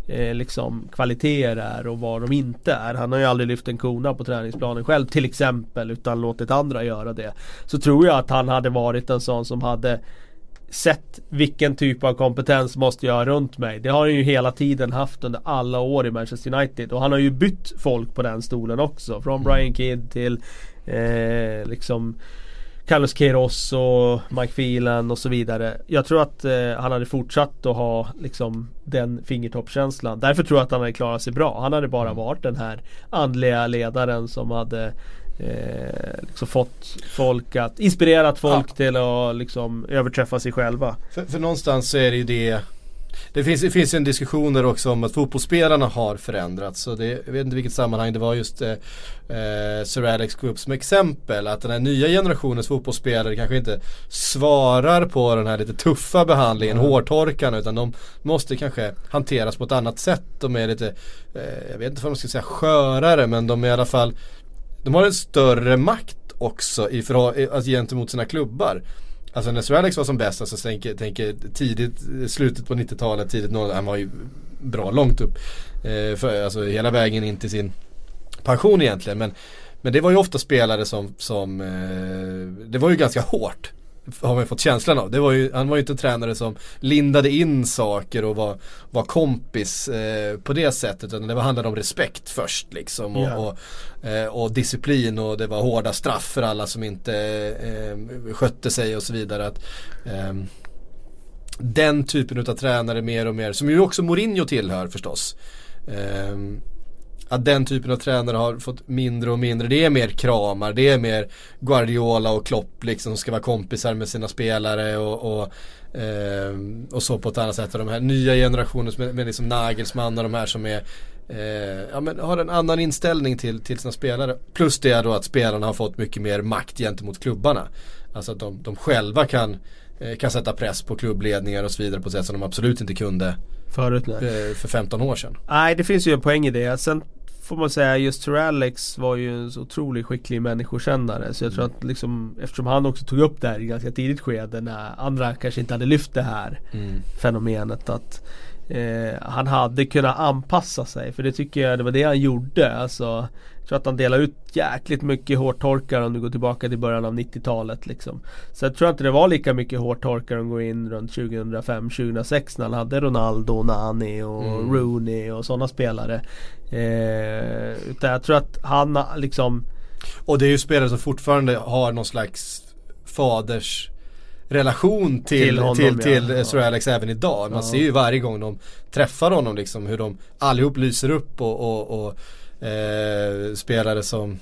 eh, liksom, kvaliteter är och vad de inte är. Han har ju aldrig lyft en kona på träningsplanen själv till exempel utan låtit andra göra det. Så tror jag att han hade varit en sån som hade sett vilken typ av kompetens måste jag ha runt mig. Det har han ju hela tiden haft under alla år i Manchester United. Och han har ju bytt folk på den stolen också. Från Brian Kidd till eh, liksom Carlos Queiroz och Mike Phelan och så vidare. Jag tror att eh, han hade fortsatt att ha liksom den fingertoppskänslan. Därför tror jag att han hade klarat sig bra. Han hade bara varit den här andliga ledaren som hade eh, liksom fått folk att, inspirerat folk Ja. till att liksom överträffa sig själva. För, för någonstans så är det ju det det finns, det finns en diskussion där också om att fotbollsspelarna har förändrats. Så det, jag vet inte vilket sammanhang det var just eh, eh, Sir Alex upp som exempel. Att den här nya generationens fotbollsspelare kanske inte svarar på den här lite tuffa behandlingen, hårtorkarna. Utan de måste kanske hanteras på ett annat sätt. De är lite, eh, jag vet inte vad man ska säga, skörare men de är i alla fall de har en större makt också i alltså gentemot sina klubbar. Alltså när Sir Alex var som bäst, alltså tänker, tänk, tidigt, slutet på 90-talet, tidigt 00 han var ju bra långt upp. Eh, för, alltså hela vägen in till sin pension egentligen. Men, men det var ju ofta spelare som, som eh, det var ju ganska hårt. Har man fått känslan av. Det var ju, han var ju inte en tränare som lindade in saker och var, var kompis eh, på det sättet. Utan det var- handlade om respekt först liksom. Och, Ja. och, eh, och disciplin och det var hårda straff för alla som inte eh, skötte sig och så vidare. Att, ehm, den typen av tränare mer och mer, som ju också Mourinho tillhör förstås. Att den typen av tränare har fått mindre och mindre. Det är mer kramar, det är mer Guardiola och Klopp liksom som ska vara kompisar med sina spelare och, och, ehm, och så på ett annat sätt. Och de här nya generationen med, med liksom Nagelsmann och de här som är eh, ja, men har en annan inställning till, till sina spelare. Plus det då att spelarna har fått mycket mer makt gentemot klubbarna. Alltså att de, de själva kan, eh, kan sätta press på klubbledningar och så vidare på ett sätt som de absolut inte kunde Förut nej. eh, för 15 år sedan. Nej det finns ju en poäng i det. Sen får man säga just Sir Alex var ju en så otroligt skicklig människokännare. Så jag tror att liksom eftersom han också tog upp det här i ganska tidigt skede när andra kanske inte hade lyft det här Mm. fenomenet att eh, han hade kunnat anpassa sig. För det tycker jag det var det han gjorde. Alltså, tror att han delade ut jäkligt mycket hårtorkar om du går tillbaka till början av 90-talet. Liksom. Så jag tror inte det var lika mycket hårtorkar om går in runt 2005-2006 när han hade Ronaldo, Nani och Mm. Rooney och sådana spelare. Eh, utan jag tror att han liksom Och det är ju spelare som fortfarande har någon slags faders relation till, Till honom, till, ja. till Ja. Sir Alex även idag. Man Ja. ser ju varje gång de träffar honom liksom hur de allihop lyser upp och, och, och eh, spelare som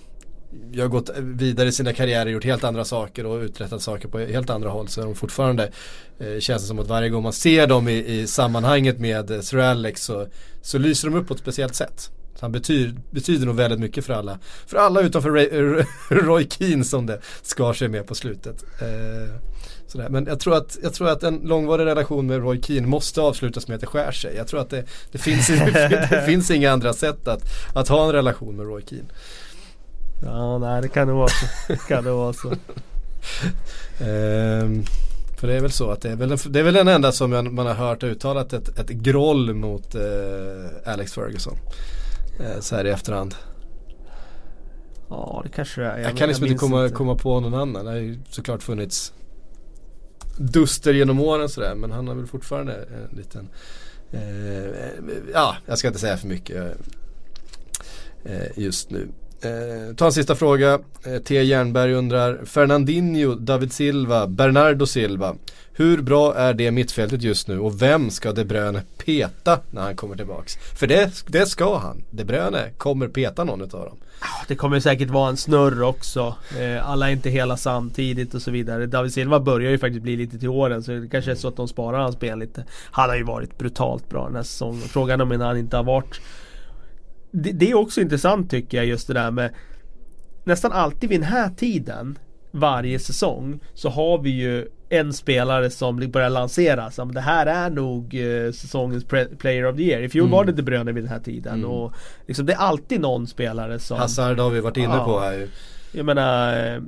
jag har gått vidare i sina karriärer, gjort helt andra saker och uträttat saker på helt andra håll. Så är de fortfarande eh, känns det som att varje gång man ser dem i, i sammanhanget med eh, Sir Alex så, så lyser de upp på ett speciellt sätt. Så han betyder, betyder nog väldigt mycket för alla. För alla utanför Ray, [laughs] Roy Keane som det skar sig med på slutet. Eh, sådär. Men jag tror, att, jag tror att en långvarig relation med Roy Keane måste avslutas med att det skär sig. Jag tror att det, det, finns, [laughs] det finns inga andra sätt att, att ha en relation med Roy Keane. Ja nej det kan det vara så. kan det vara så. [laughs] Ehm, För det är väl så att det är väl, det är väl den enda som man har hört uttalat ett, ett groll mot eh, Alex Ferguson. Eh, så här i efterhand. Ja det kanske det är. Jag, jag kan liksom inte komma, inte komma på någon annan. Det har ju såklart funnits duster genom åren sådär. Men han har väl fortfarande en liten eh, Ja, jag ska inte säga för mycket eh, just nu. Eh, ta en sista fråga. Eh, T. Jernberg undrar Fernandinho, David Silva, Bernardo Silva. Hur bra är det mittfältet just nu och vem ska De Bruyne peta när han kommer tillbaks? För det, det ska han. De Bruyne kommer peta någon utav dem. Det kommer säkert vara en snurr också. Eh, alla är inte hela samtidigt och så vidare. David Silva börjar ju faktiskt bli lite till åren så det kanske är så att de sparar hans ben lite. Han har ju varit brutalt bra den här säsongen. Frågan om han inte har varit det, det är också intressant tycker jag just det där med Nästan alltid vid den här tiden varje säsong Så har vi ju en spelare som börjar lanseras. Det här är nog eh, säsongens player of the year. I fjol mm. var det De Bruyne vid den här tiden. Mm. Och liksom, det är alltid någon spelare som Hazard har vi varit inne ja, på här ju. Jag menar eh,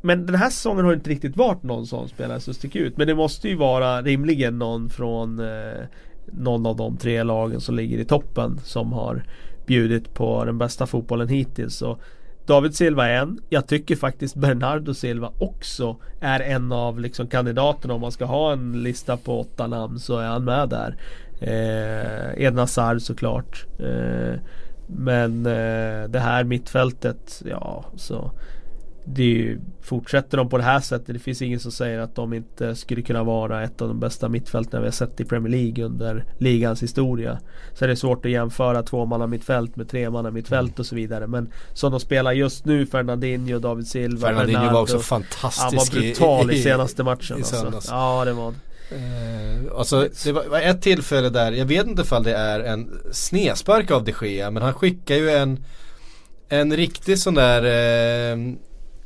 Men den här säsongen har inte riktigt varit någon sån spelare som sticker ut. Men det måste ju vara rimligen någon från eh, Någon av de tre lagen som ligger i toppen som har bjudit på den bästa fotbollen hittills. Och David Silva är en. Jag tycker faktiskt Bernardo Silva också är en av liksom kandidaterna. Om man ska ha en lista på åtta namn så är han med där. Eh, Edna Sar såklart. Eh, men eh, det här mittfältet, ja så det ju, fortsätter de på det här sättet, det finns ingen som säger att de inte skulle kunna vara ett av de bästa mittfälten vi har sett i Premier League under ligans historia. Så är det svårt att jämföra tvåmanna mittfält med tremanna mittfält och så vidare. Men som de spelar just nu, Fernandinho, David Silva, Fernandinho Bernardo, var också fantastisk. Han var brutal i, i senaste matchen. I, i alltså. Ja, det var Eh, alltså det var ett tillfälle där, jag vet inte ifall det är en snespark av de Gea men han skickar ju en En riktig sån där eh,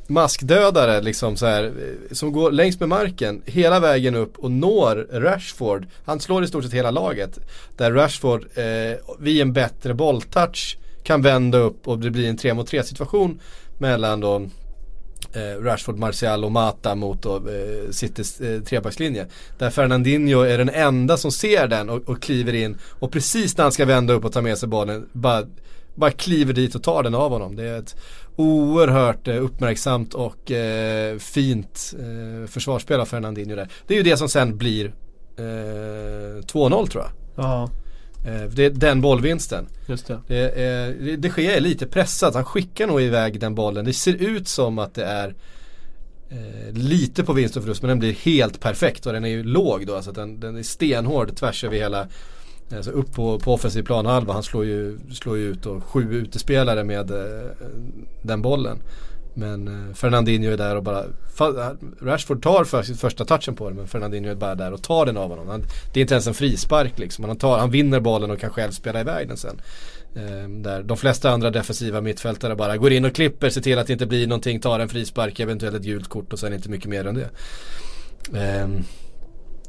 maskdödare liksom så här, som går längs med marken hela vägen upp och når Rashford. Han slår i stort sett hela laget. Där Rashford eh, vid en bättre bolltouch kan vända upp och det blir en 3 mot 3 situation mellan då eh, Rashford, Martial och Mata mot då, eh, Citys eh, trebackslinje. Där Fernandinho är den enda som ser den och, och kliver in och precis när han ska vända upp och ta med sig bollen bara bara kliver dit och tar den av honom. Det är ett oerhört eh, uppmärksamt och eh, fint eh, försvarsspel av Fernandinho där. Det är ju det som sen blir eh, 2-0 tror jag. Ja. Eh, det är den bollvinsten. Just det. Det, är, det, sker lite pressat. Han skickar nog iväg den bollen. Det ser ut som att det är eh, lite på vinst och förlust men den blir helt perfekt och den är ju låg då. Alltså den, den är stenhård tvärs över hela Alltså upp på, på offensiv planhalva. Han slår ju, slår ju ut och sju utespelare med eh, den bollen. Men eh, Fernandinho är där och bara Rashford tar för första touchen på den men Fernandinho är bara där och tar den av honom. Han, det är inte ens en frispark liksom. Han, tar, han vinner bollen och kan själv spela iväg den sen. Eh, där de flesta andra defensiva mittfältare bara går in och klipper, ser till att det inte blir någonting, tar en frispark, eventuellt ett gult kort och sen inte mycket mer än det. Eh,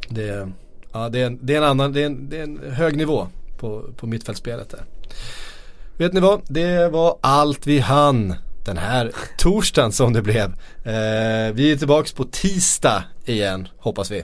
det Ja, det är en, det är en annan, det är en, det är en hög nivå på, på mittfältsspelet där. Vet ni vad? Det var allt vi hann den här torsdagen som det blev. Eh, vi är tillbaks på tisdag igen, hoppas vi.